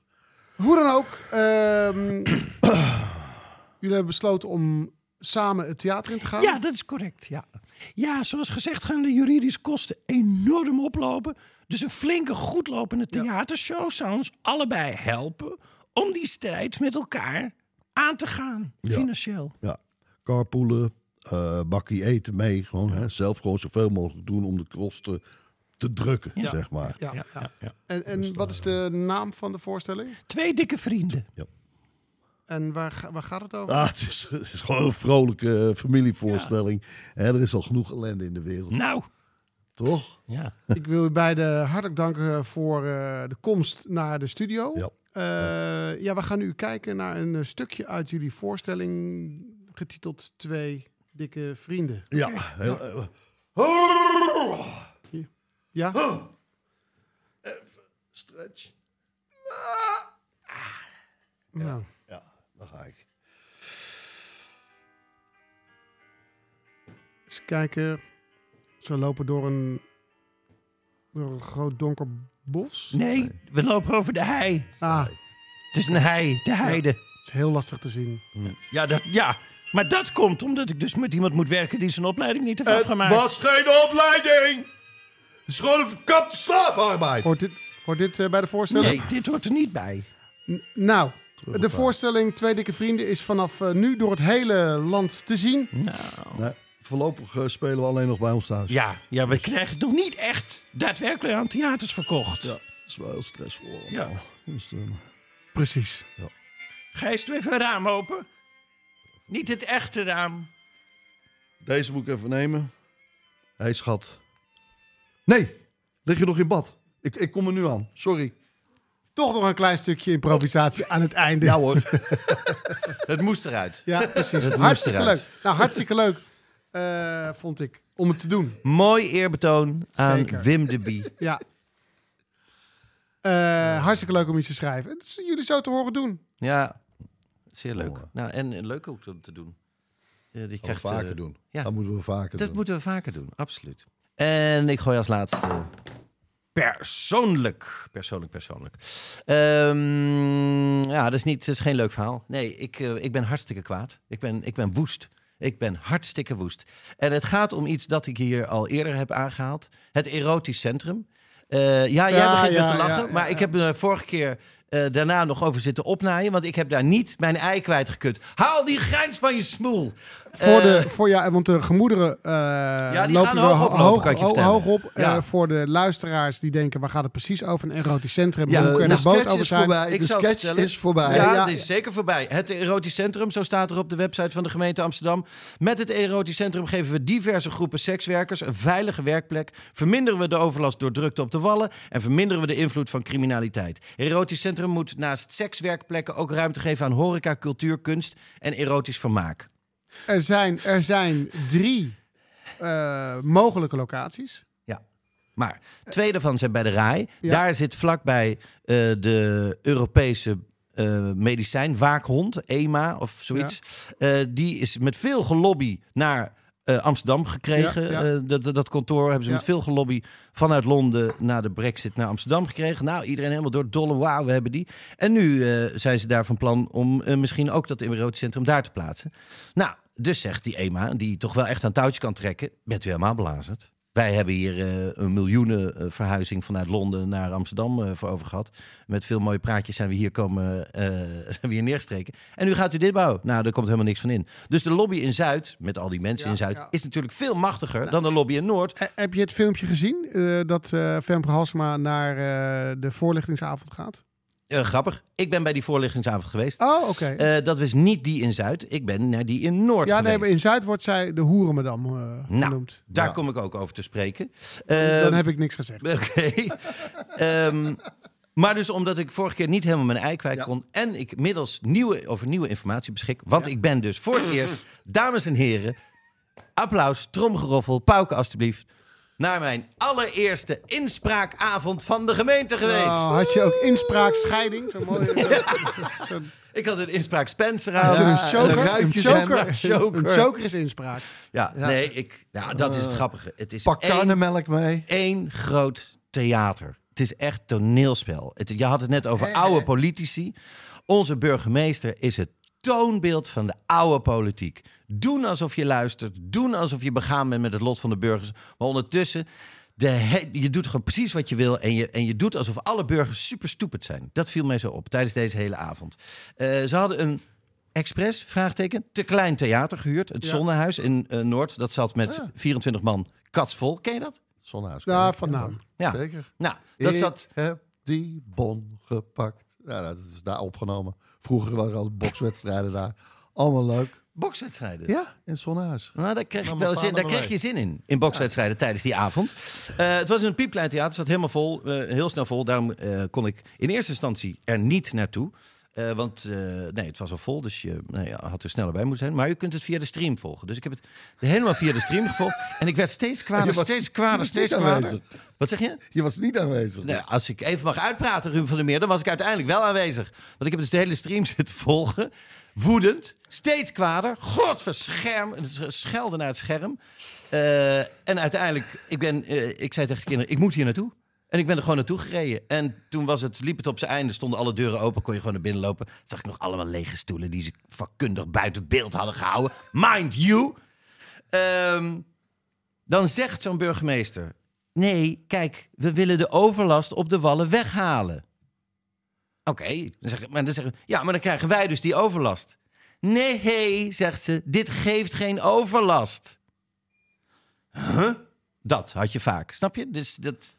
Hoe dan ook, ehm, jullie hebben besloten om samen het theater in te gaan. Ja, dat is correct. Ja. ja, zoals gezegd gaan de juridische kosten enorm oplopen. Dus een flinke, goedlopende theatershow zou ons allebei helpen om die strijd met elkaar aan te gaan, Ja. financieel. Ja, carpoolen, eh bakkie eten mee. Gewoon hè, zelf gewoon zoveel mogelijk doen om de kosten te drukken, Ja. zeg maar. Ja. Ja, ja, ja. En, en wat is de naam van de voorstelling? Twee dikke vrienden. En waar, waar gaat het over? Ah, het, is, het is gewoon een vrolijke eh, familievoorstelling. Hè, er is al genoeg ellende in de wereld, Nou, toch? ja. Ik wil u beiden hartelijk danken voor eh, de komst naar de studio. Ja. Eh, ja, we gaan nu kijken naar een eh, stukje uit jullie voorstelling getiteld Twee dikke vrienden. Ja. heel- eh, Ja? Even stretch. Nou, Ja, daar ga ik. eens kijken. Ze lopen door een, door een groot donker bos. Nee, we lopen over de hei. Ah, Het is een hei, de heide. het is heel lastig te zien. Ja, dat, ja, maar dat komt omdat ik dus met iemand moet werken die zijn opleiding niet heeft Het afgemaakt. was geen opleiding! Het is gewoon een verkapte slaafarbeid. Hoort dit, hoort dit eh, bij de voorstelling? Nee, dit hoort er niet bij. N- Nou, de voorstelling Twee dikke vrienden is vanaf eh, nu door het hele land te zien. Nou. Nee, voorlopig eh, spelen we alleen nog bij ons thuis. Ja, ja, we krijgen het nog niet echt daadwerkelijk aan theaters verkocht. Ja, dat is wel heel stressvol. Ja. Dus, eh, Precies. Gijs, doe even een raam open. Niet het echte raam. deze moet ik even nemen. Hé, hey, schat. Nee, lig je nog in bad? Ik, ik kom er nu aan. Sorry. Toch nog een klein stukje improvisatie aan het einde. Ja hoor. Het moest eruit. Ja, precies. moest hartstikke eruit. leuk. Nou, hartstikke leuk eh, vond ik om het te doen. Mooi eerbetoon aan Zeker. Wim de Bie. Ja. Eh, hartstikke leuk om iets te schrijven. Het is jullie zo te horen doen. Ja, zeer leuk. Mooi. Nou, en, en leuk ook om te doen. Ja, die Dat krijgt, vaker eh, doen. ja. Dat moeten we vaker Dat doen. moeten we vaker doen, absoluut. En ik gooi als laatste persoonlijk. Persoonlijk, persoonlijk. Ehm, ja, dat is, niet, dat is geen leuk verhaal. Nee, ik, eh, ik ben hartstikke kwaad. Ik ben, ik ben woest. Ik ben hartstikke woest. En het gaat om iets dat ik hier al eerder heb aangehaald. Het erotisch centrum. Eh, ja, jij Ja, begint ja, met te lachen. ja, maar ik heb er vorige keer eh, daarna nog over zitten opnaaien. Want ik heb daar niet mijn ei kwijtgekut. Haal die grijns van je smoel. Voor Eh, de, voor, ja, want de gemoederen eh, die lopen gaan hoog ho- oplopen, hoog, kan ik je ho- vertellen. hoog op. Ja. Eh, voor de luisteraars die denken, waar gaat het precies over? Een erotisch centrum. Ja, de de boos over zijn? voorbij. De sketch is voorbij. Ja, Ja, is zeker voorbij. Het erotisch centrum, zo staat er op de website van de gemeente Amsterdam. Met het erotisch centrum geven we diverse groepen sekswerkers een veilige werkplek. Verminderen we de overlast door drukte op de wallen. En verminderen we de invloed van criminaliteit. Erotisch centrum moet naast sekswerkplekken ook ruimte geven aan horeca, cultuur, kunst en erotisch vermaak. Er zijn, er zijn drie eh, mogelijke locaties. Maar twee daarvan zijn bij de RAI. Ja. Daar zit vlakbij eh, de Europese eh, medicijnwaakhond, EMA of zoiets. Die is met veel gelobby naar eh, Amsterdam gekregen. Ja, ja. Eh, dat, dat- kantoor hebben ze Ja. met veel gelobby vanuit Londen naar de brexit naar Amsterdam gekregen. Nou, iedereen helemaal door dolle. Wauw, we hebben die. En nu eh, zijn ze daar van plan om misschien ook dat emerotecentrum daar te plaatsen. Nou, dus zegt die EMA, die toch wel echt aan touwtjes kan trekken, bent u helemaal belazerd. Wij hebben hier eh, een miljoenen eh, verhuizing vanuit Londen naar Amsterdam eh, voor over gehad. Met veel mooie praatjes zijn we hier komen eh, we hier neergestreken. En nu gaat u dit bouwen. Nou, daar komt helemaal niks van in. Dus de lobby in Zuid, met al die mensen Ja, in Zuid, ja. is natuurlijk veel machtiger dan de lobby in Noord. Heb je het filmpje gezien eh, dat eh Femke Halsema naar eh, de voorlichtingsavond gaat? Eh, grappig. Ik ben bij die voorlichtingsavond geweest. Oh, oké. Eh, dat was niet die in Zuid. Ik ben naar die in Noord ja, nee, maar in Zuid wordt zij de hoerenmadam eh Nou, genoemd. Daar Ja. kom ik ook over te spreken. Dan Ehm, heb ik niks gezegd. Oké. Ehm, maar dus omdat ik vorige keer niet helemaal mijn ei kwijt Ja. kon... en ik middels nieuwe, over nieuwe informatie beschik... want ik ben dus voor het eerst, dames en heren... applaus, tromgeroffel, pauken alstublieft... naar mijn allereerste inspraakavond van de gemeente geweest. Oh, had je ook inspraak, scheiding? Zo mooi. Ik had een inspraak Spencer aan. een choker. een choker, Choker. een choker is inspraak. Ja, Ja. nee, ik, ja, dat is het grappige. Het is Pak karnemelk mee. één groot theater. Het is echt toneelspel. Het, je had het net over oude politici. Onze burgemeester is het toonbeeld van de oude politiek. Doen alsof je luistert. Doen alsof je begaan bent met het lot van de burgers. Maar ondertussen, de he- je doet gewoon precies wat je wil. En je, en je doet alsof alle burgers super stupid zijn. Dat viel mij zo op tijdens deze hele avond. Eh, ze hadden een expres, vraagteken, te klein theater gehuurd. Het Ja. Zonnehuis in eh, Noord. Dat zat met Ja. 24 man katsvol. Ken je dat? Zonnehuis. Ja, van naam. Ja. Zeker. Nou, dat ik zat... heb die bon gepakt. Ja, dat is daar opgenomen. Vroeger waren er al bokswedstrijden daar. Allemaal leuk. Bokswedstrijden. Ja, in het Zonnehuis. Nou, daar kreeg, wel zin, daar kreeg je zin in, in bokswedstrijden tijdens die avond. Eh, het was een piepklein theater, zat helemaal vol, eh, heel snel vol. Daarom eh, kon ik in eerste instantie er niet naartoe. Eh, want eh, nee, het was al vol, dus je had er sneller bij moeten zijn. Maar u kunt het via de stream volgen. Dus ik heb het helemaal via de stream gevolgd. En ik werd steeds kwader, Je was- steeds je kwader, steeds kwader. aanwezig. Wat zeg je? Je was niet aanwezig. Nou, als ik even mag uitpraten, Ruben van der Meer, dan was ik uiteindelijk wel aanwezig. Want ik heb dus de hele stream zitten volgen. Woedend, steeds kwader. Godverscherm, schelden naar het scherm. Eh, en uiteindelijk, ik, ben, ik zei tegen de kinderen, ik moet hier naartoe. En ik ben er gewoon naartoe gereden. En toen was het, liep het op zijn einde, stonden alle deuren open, kon je gewoon naar binnen lopen. Zag ik nog allemaal lege stoelen die ze vakkundig buiten beeld hadden gehouden. Mind you. Ehm, dan zegt zo'n burgemeester: Nee, kijk, we willen de overlast op de wallen weghalen. Oké, maar dan zeggen ja, maar dan krijgen wij dus die overlast. Nee, zegt ze, dit geeft geen overlast. Dat had je vaak, snap je? Dus dat,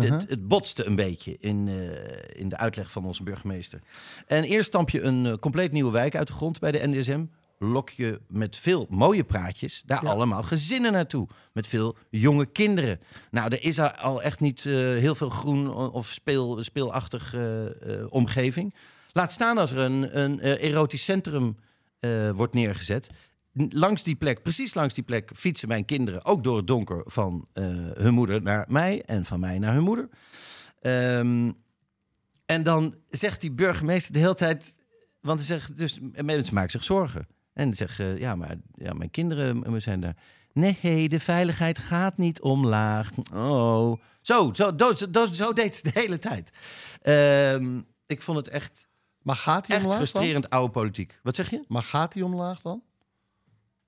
dit- het botste een beetje in, eh, in de uitleg van onze burgemeester. En eerst stamp je een eh, compleet nieuwe wijk uit de grond bij de NDSM. Lok je met veel mooie praatjes daar allemaal gezinnen naartoe. Met veel jonge kinderen. Nou, er is al echt niet eh, heel veel groen of speel, speelachtig omgeving. Laat staan als er een, een erotisch centrum wordt neergezet. Langs die plek, precies langs die plek, fietsen mijn kinderen ook door het donker van eh, hun moeder naar mij en van mij naar hun moeder. Ehm, en dan zegt die burgemeester de hele tijd, want hij zegt dus mensen maken zich zorgen. En eh, ja, maar ja, mijn kinderen eh, zijn daar. Nee, de veiligheid gaat niet omlaag. Oh, zo, zo, zo, zo, zo deed ze de hele tijd. Ehm, ik vond het echt, Maar gaat hij echt omlaag dan? frustrerend oude politiek. Wat zeg je? Maar gaat hij omlaag dan?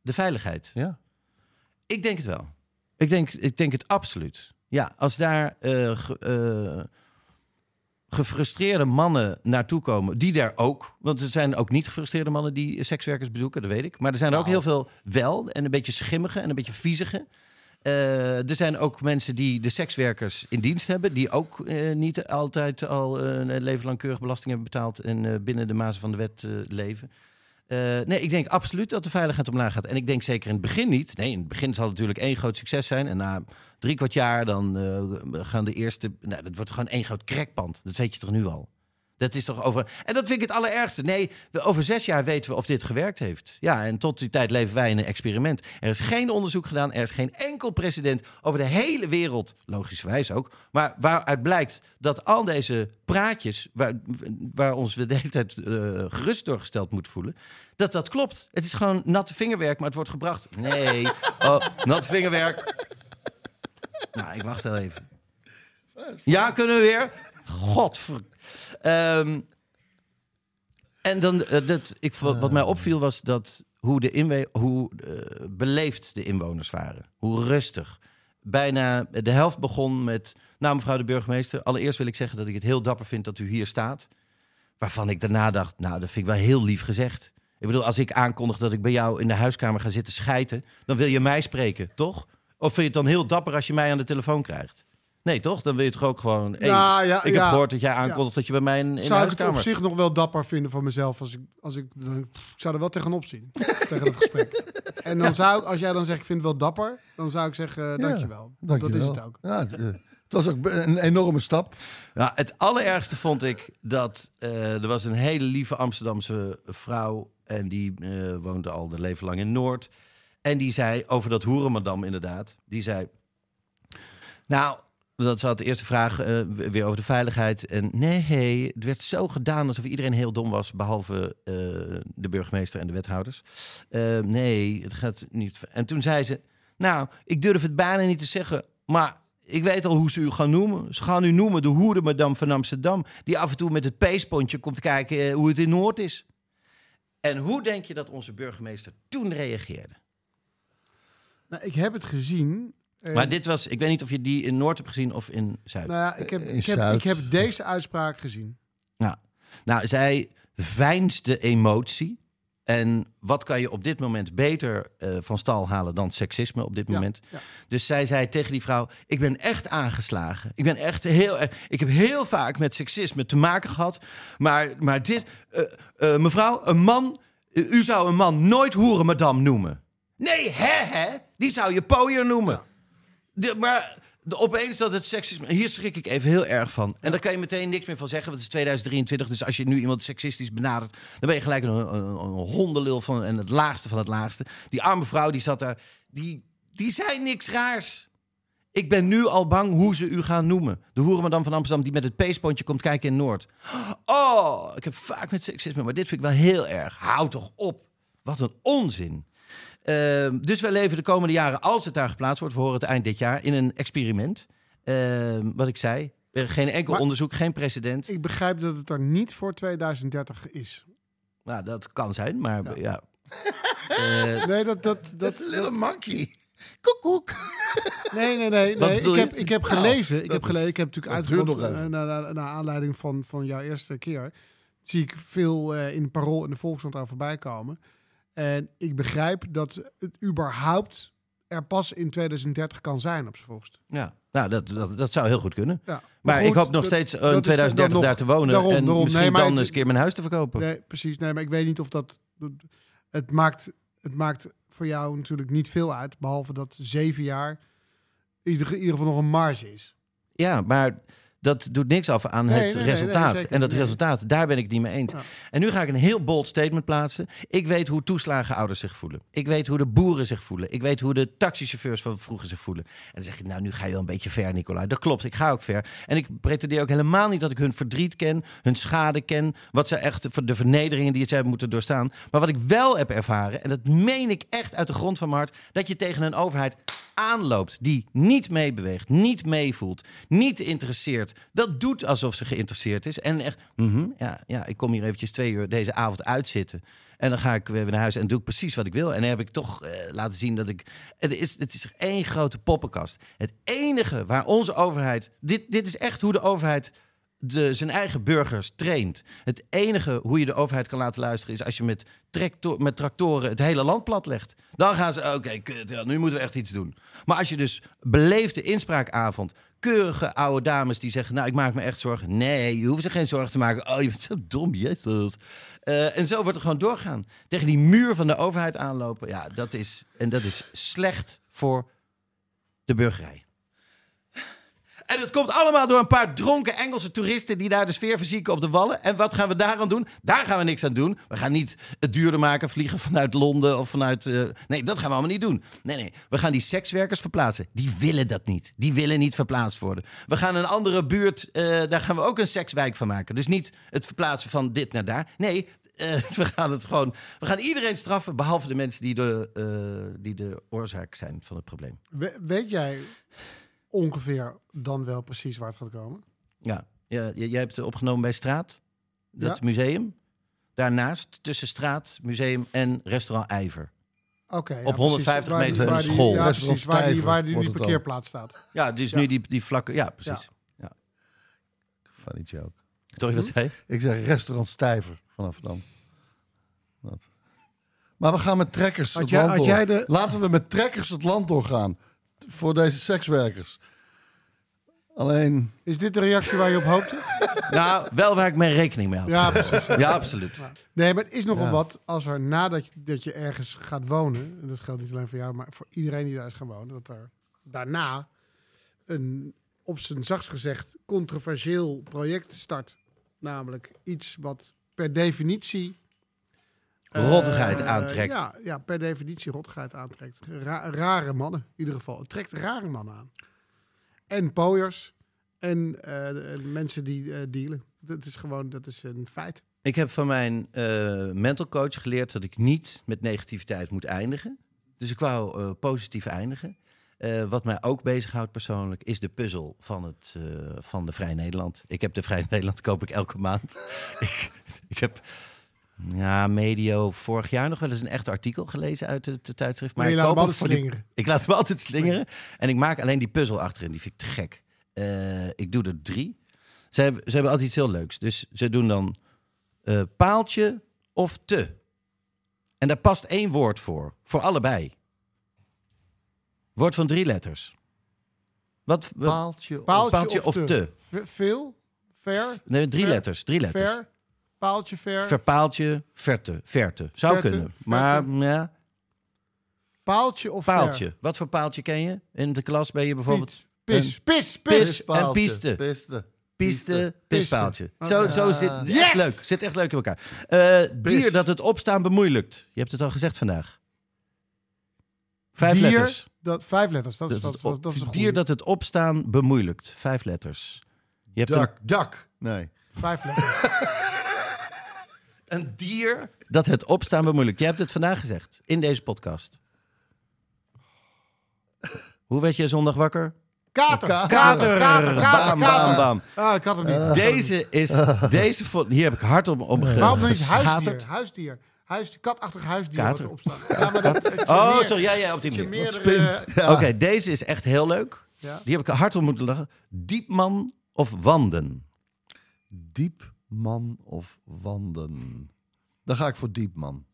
De veiligheid. Ja. Ik denk het wel. Ik denk, ik denk het absoluut. Ja, als daar ge- eh, gefrustreerde mannen naartoe komen, die daar ook, want er zijn ook niet gefrustreerde mannen die sekswerkers bezoeken, dat weet ik. Maar er zijn er ook Nou. heel veel wel en een beetje schimmige en een beetje viezige. Eh, er zijn ook mensen die de sekswerkers in dienst hebben, die ook niet altijd al een leven lang keurig belasting hebben betaald en binnen de mazen van de wet leven. Eh, nee, ik denk absoluut dat de veiligheid omlaag gaat. En ik denk zeker in het begin niet. Nee, in het begin zal het natuurlijk één groot succes zijn. En na drie kwart jaar dan eh, gaan de eerste... Nou, dat wordt gewoon één groot crackpand. Dat weet je toch nu al? Dat is toch over. En dat vind ik het allerergste. Nee, we- over zes jaar weten we of dit gewerkt heeft. Ja, en tot die tijd leven wij in een experiment. Er is geen onderzoek gedaan. Er is geen enkel president over de hele wereld, logischerwijs ook. Maar waaruit blijkt dat al deze praatjes, waar, waar ons we de hele tijd eh, gerust doorgesteld moeten voelen, dat dat klopt. Het is gewoon natte vingerwerk, maar het wordt gebracht. Nee, oh, nat vingerwerk. Nou, ik wacht wel even. Ja, kunnen we weer? Godver... Ehm, en dan, eh, dat, ik, wat mij opviel was dat hoe, de hoe eh, beleefd de inwoners waren. Hoe rustig. Bijna de helft begon met... Nou, mevrouw de burgemeester, allereerst wil ik zeggen dat ik het heel dapper vind dat u hier staat. Waarvan ik daarna dacht, nou, dat vind ik wel heel lief gezegd. Ik bedoel, als ik aankondig dat ik bij jou in de huiskamer ga zitten schijten... dan wil je mij spreken, toch? Of vind je het dan heel dapper als je mij aan de telefoon krijgt? Nee, toch? Dan wil je toch ook gewoon... hey, Ja, ja, ik heb ja. gehoord dat jij aankondigt dat je bij mij in, in de zou ik het op zich nog wel dapper vinden van mezelf als ik, als ik, dan- ik zou er wel tegenop zien, tegen dat gesprek. En dan zou ik, als jij dan zegt, ik vind het wel dapper, dan zou ik zeggen, eh, dankjewel. Want Dat is Dankjewel. het ook. Ja, het, eh, het was ook een enorme stap. Nou, het allerergste vond ik dat eh, er was een hele lieve Amsterdamse vrouw en die eh, woonde al de leven lang in Noord. En die zei over dat hoerenmadam inderdaad. Die zei, nou, dat had de eerste vraag eh, weer over de veiligheid. En nee, het werd zo gedaan alsof iedereen heel dom was, behalve eh, de burgemeester en de wethouders. Eh, nee, het gaat niet. En toen zei ze, nou, ik durf het bijna niet te zeggen, maar ik weet al hoe ze u gaan noemen. Ze gaan u noemen de hoerenmadam van Amsterdam, die af en toe met het peespontje komt kijken eh, hoe het in Noord is. En hoe denk je dat onze burgemeester toen reageerde? Nou, ik heb het gezien. Eh, Maar dit was, ik weet niet of je die in Noord hebt gezien of in Zuid. nou ja, ik, heb, In ik, heb, Zuid. ik heb deze uitspraak gezien. Nou, nou, zij veinsde emotie. En wat kan je op dit moment beter eh, van stal halen dan seksisme op dit moment? ja. Dus zij zei tegen die vrouw: Ik ben echt aangeslagen. Ik ben echt heel erg. Ik heb heel vaak met seksisme te maken gehad. Maar, maar dit, eh, eh, mevrouw, een man. eh, u zou een man nooit hoerenmadam noemen. Nee, hè, hè? Die zou je pooier noemen. De- maar de, opeens dat het seksisme... Hier schrik ik even heel erg van. En daar kan je meteen niks meer van zeggen, want het is 2023. Dus als je nu iemand seksistisch benadert... dan ben je gelijk een, een, een hondenlul van en het laagste van het laagste. Die arme vrouw die zat daar, die, die zei niks raars. Ik ben nu al bang hoe ze u gaan noemen. De hoerenmadam van Amsterdam die met het peespontje komt kijken in Noord. Oh, ik heb vaak met seksisme, maar dit vind ik wel heel erg. Hou toch op. Wat een onzin. Ehm, dus wij leven de komende jaren, als het daar geplaatst wordt, we horen het eind dit jaar, in een experiment. Ehm, wat ik zei, geen enkel Maar- onderzoek, geen precedent. Ik begrijp dat het er niet voor 2030 is. Nou, dat kan zijn, maar ja. Eh, Nee, dat... dat, dat, Little monkey. Koekoek. Nee, nee, nee. Nee. bedoel Ik, je? heb, ik heb Nou, gelezen. Ik heb, is- gelezen, ik heb natuurlijk uitgezocht even. naar, naar, naar aanleiding van, van jouw eerste keer. Zie ik veel eh, in het Parool en de Volkskrant daar voorbij komen. En ik begrijp dat het überhaupt er pas in 2030 kan zijn op zijn volgst. ja, nou, dat, dat, dat zou heel goed kunnen. Ja, Maar, goed, ik hoop nog dat- steeds eh, in is 2030 dan nog- daar te wonen. daarom, en daarom. misschien Nee, dan het- eens een keer mijn huis te verkopen. Nee, precies. Nee, maar ik weet niet of dat... Het maakt, het maakt voor jou natuurlijk niet veel uit. Behalve dat zeven jaar in ieder, in ieder geval nog een marge is. Ja, maar dat doet niks af aan Nee, het nee, nee, nee, resultaat. en dat resultaat, daar ben ik het niet mee eens. Ja. En nu ga ik een heel bold statement plaatsen. Ik weet hoe toeslagenouders zich voelen. Ik weet hoe de boeren zich voelen. Ik weet hoe de taxichauffeurs van vroeger zich voelen. En dan zeg ik, nou, nu ga je wel een beetje ver, Nicolai. Dat klopt, ik ga ook ver. En ik pretendeer ook helemaal niet dat ik hun verdriet ken, hun schade ken, wat ze echt, de vernederingen die ze hebben moeten doorstaan. Maar wat ik wel heb ervaren, en dat meen ik echt uit de grond van mijn hart, dat je tegen een overheid aanloopt die niet meebeweegt, niet meevoelt, niet interesseert, wel doet alsof ze geïnteresseerd is en echt, mhm, ja, ja, ik kom hier eventjes twee uur deze avond uitzitten en dan ga ik weer naar huis en doe ik precies wat ik wil en dan heb ik toch eh, laten zien dat ik, het is, het is één grote poppenkast. Het enige waar onze overheid, dit, dit is echt hoe de overheid zijn eigen burgers traint. Het enige hoe je de overheid kan laten luisteren is als je met, met tractoren het hele land platlegt. Dan gaan ze, oké, ja, nu moeten we echt iets doen. Maar als je dus beleefde inspraakavond, keurige oude dames die zeggen, nou, ik maak me echt zorgen. Nee, je hoeft zich geen zorgen te maken. Oh, je bent zo dom, jezus. Eh, en zo wordt er gewoon doorgaan. Tegen die muur van de overheid aanlopen, ja, dat is, en dat is slecht voor de burgerij. En het komt allemaal door een paar dronken Engelse toeristen die daar de sfeer verzieken op de wallen. En wat gaan we daar aan doen? Daar gaan we niks aan doen. We gaan niet het duurder maken, vliegen vanuit Londen of vanuit. eh, nee, dat gaan we allemaal niet doen. Nee, nee. We gaan die sekswerkers verplaatsen. Die willen dat niet. Die willen niet verplaatst worden. We gaan een andere buurt, eh, daar gaan we ook een sekswijk van maken. Dus niet het verplaatsen van dit naar daar. Nee. eh, we gaan het gewoon. We gaan iedereen straffen, behalve de mensen die de, die de oorzaak zijn van het probleem. We- weet jij ongeveer dan wel precies waar het gaat komen? Ja, ja jij hebt opgenomen bij Straat, dat Ja. museum. Daarnaast, tussen Straat, museum en restaurant IJver. Oké. ja, Op 150 precies. meter van de school. Ja, Restaurant precies. Waar die, waar die, parkeerplaats staat. Ja, dus Ja. nu die, die vlakke... Ja, precies. Funny joke. Sorry, wat zei? Ik zeg restaurant Stijver vanaf dan. Wat? Maar we gaan met trekkers het land had door. jij de- Laten we met trekkers het land doorgaan. Voor deze sekswerkers. Alleen, Is dit de reactie waar je op hoopte? Nou, wel waar ik mijn rekening mee had. Ja, precies. Ja, absoluut. Nee, maar het is nogal Ja. wat als er nadat je, dat je ergens gaat wonen, en dat geldt niet alleen voor jou, maar voor iedereen die daar is gaan wonen, dat er daarna een, op zijn zachts gezegd, controversieel project start. Namelijk iets wat per definitie... eh, Rottigheid aantrekt. Ja, ja, per definitie rottigheid aantrekt. Ra- rare mannen, in ieder geval. Het trekt rare mannen aan. En pooiers en eh, en mensen die eh, dealen. Dat is gewoon, dat is een feit. Ik heb van mijn eh mental coach geleerd dat ik niet met negativiteit moet eindigen. Dus ik wou eh, positief eindigen. Eh, wat mij ook bezighoudt persoonlijk is de puzzel van, het, eh, van de Vrij Nederland. Ik heb de Vrij Nederland, koop ik elke maand. ik, ik heb ja, medio vorig jaar nog wel eens een echt artikel gelezen uit het, het tijdschrift. Maar je ik laat koop hem altijd die- slingeren. ik laat hem altijd slingeren. En ik maak alleen die puzzel achterin. Die vind ik te gek. Eh, ik doe er drie. Ze hebben, ze hebben altijd iets heel leuks. Dus ze doen dan eh, paaltje of te. En daar past één woord voor. Voor allebei. Woord van drie letters. Wat? wat- paaltje. of- Paaltje, Paaltje of, of te? Veel? Ver? Nee, drie Ver- letters. Drie letters. Ver? Paaltje ver? Verpaaltje, verte. Verte. Zou Verte, kunnen. verte. Maar ja, Paaltje of paaltje. Wat voor paaltje ken je? In de klas ben je bijvoorbeeld... Piet. Pis, pis, pis. Pis. Pispaaltje, en piste. Piste. Piste, pispaaltje. Piste. Zo, zo zit Ah. echt Yes! leuk. Zit echt leuk in elkaar. Eh, dier Pis. dat het opstaan bemoeilijkt. Je hebt het al gezegd vandaag. Vijf Dier, letters. Dat, vijf letters. Dat is, Dat dat, dat, op- dat is een dier goeie. dat het opstaan bemoeilijkt. Vijf letters. Je hebt een, Dak, dak. Nee. Vijf letters. een dier dat het opstaan bemoeilijkt. Je hebt het vandaag gezegd. In deze podcast. Hoe werd je zondag wakker? Kater. Kater. Kater. Kater. Kater. Bam, bam, bam. Ah, ik had hem niet. Deze is... Deze vond, hier heb ik hard om, om Waarom geschaterd. huisdier? Huisdier. Huisdier. Katachtig huisdier wat Kater. Ja, maar dat, Oh, meer- sorry. Ja, ja, op die manier. meerdere... Ja. Oké, deze is echt heel leuk. Ja. Die heb ik hard om moeten lachen. Diepman of wanden? Diepman of wanden? Dan ga ik voor diepman.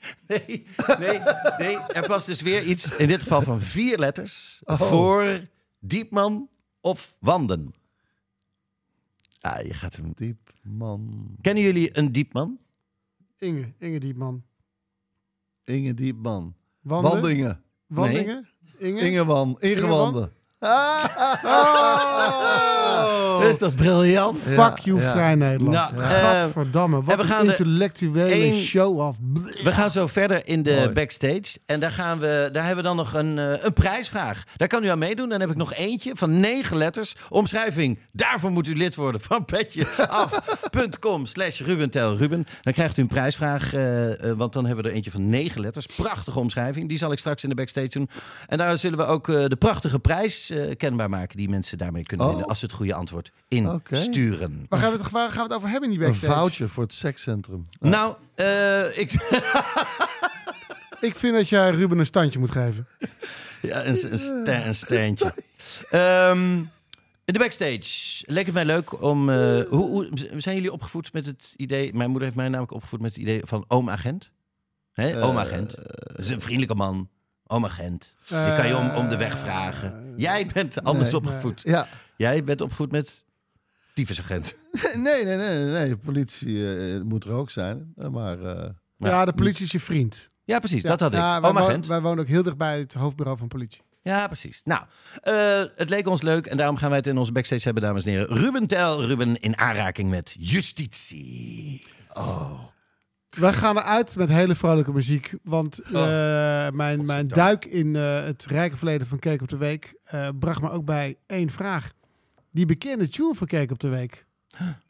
Nee, nee, nee. Er past dus weer iets, in dit geval van vier letters, voor diepman of wanden. Ah, je gaat hem... Diepman. Kennen jullie een diepman? Inge. Inge Diepman. Inge Diepman. Wanden. Wandingen. Wandingen. Inge. Ingewan. Ingewanden. Dat is toch briljant? Fuck you. Vrij Nederland. Nou, eh, Gadverdamme. Wat we een gaan er intellectuele één- show-off. We gaan zo verder in de Mooi. backstage. En daar, gaan we, daar hebben we dan nog een, eh, een prijsvraag. Daar kan u aan meedoen. Dan heb ik nog eentje van negen letters. Omschrijving. Daarvoor moet u lid worden van petjeaf.com slash Ruben. Dan krijgt u een prijsvraag. eh, want dan hebben we er eentje van negen letters. Prachtige omschrijving. Die zal ik straks in de backstage doen. En daar zullen we ook de prachtige prijs kenbaar maken. Die mensen daarmee kunnen Oh. winnen. Als ze het goede antwoord Oké. insturen. Waar gaan, we het, waar gaan we het over hebben in die Een backstage? voucher voor het sekscentrum. Nou, eh, ik... Ik vind dat jij Ruben een standje moet geven. Ja, een, een, sta- een standje. Ehm, in de backstage. Lekker mij leuk om... eh, hoe, hoe, zijn jullie opgevoed met het idee... Mijn moeder heeft mij namelijk opgevoed met het idee van oom-agent. Hè, Eh, oom-agent. Dat is een vriendelijke man. Oom-agent. Je kan je om, om de weg vragen. Jij bent anders nee, opgevoed. Ja. Jij bent opgevoed met tyfusagent. Nee, nee, nee, nee. Politie eh, moet er ook zijn. Eh, Maar eh, Ja. Ja, de politie is je vriend. Ja, precies. Ja, dat had ik. ja, wij, wo- Oom-agent. wij wonen ook heel dichtbij het hoofdbureau van politie. Ja, precies. Nou, eh, het leek ons leuk en daarom gaan wij het in onze backstage hebben, dames en heren. Ruben Tel, Ruben in aanraking met justitie. Wij gaan eruit met hele vrolijke muziek. Want eh, mijn, mijn duik in eh, het rijke verleden van Cake op de Week eh, bracht me ook bij één vraag. Die bekende tune Cake op de Week.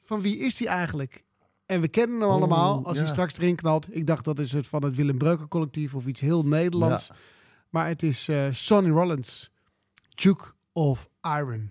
Van wie is die eigenlijk? En we kennen hem allemaal. Als hij straks erin knalt. Ik dacht dat is het van het Willem Breuker collectief of iets heel Nederlands. Ja. Maar het is eh, Sonny Rollins. Duke of Iron.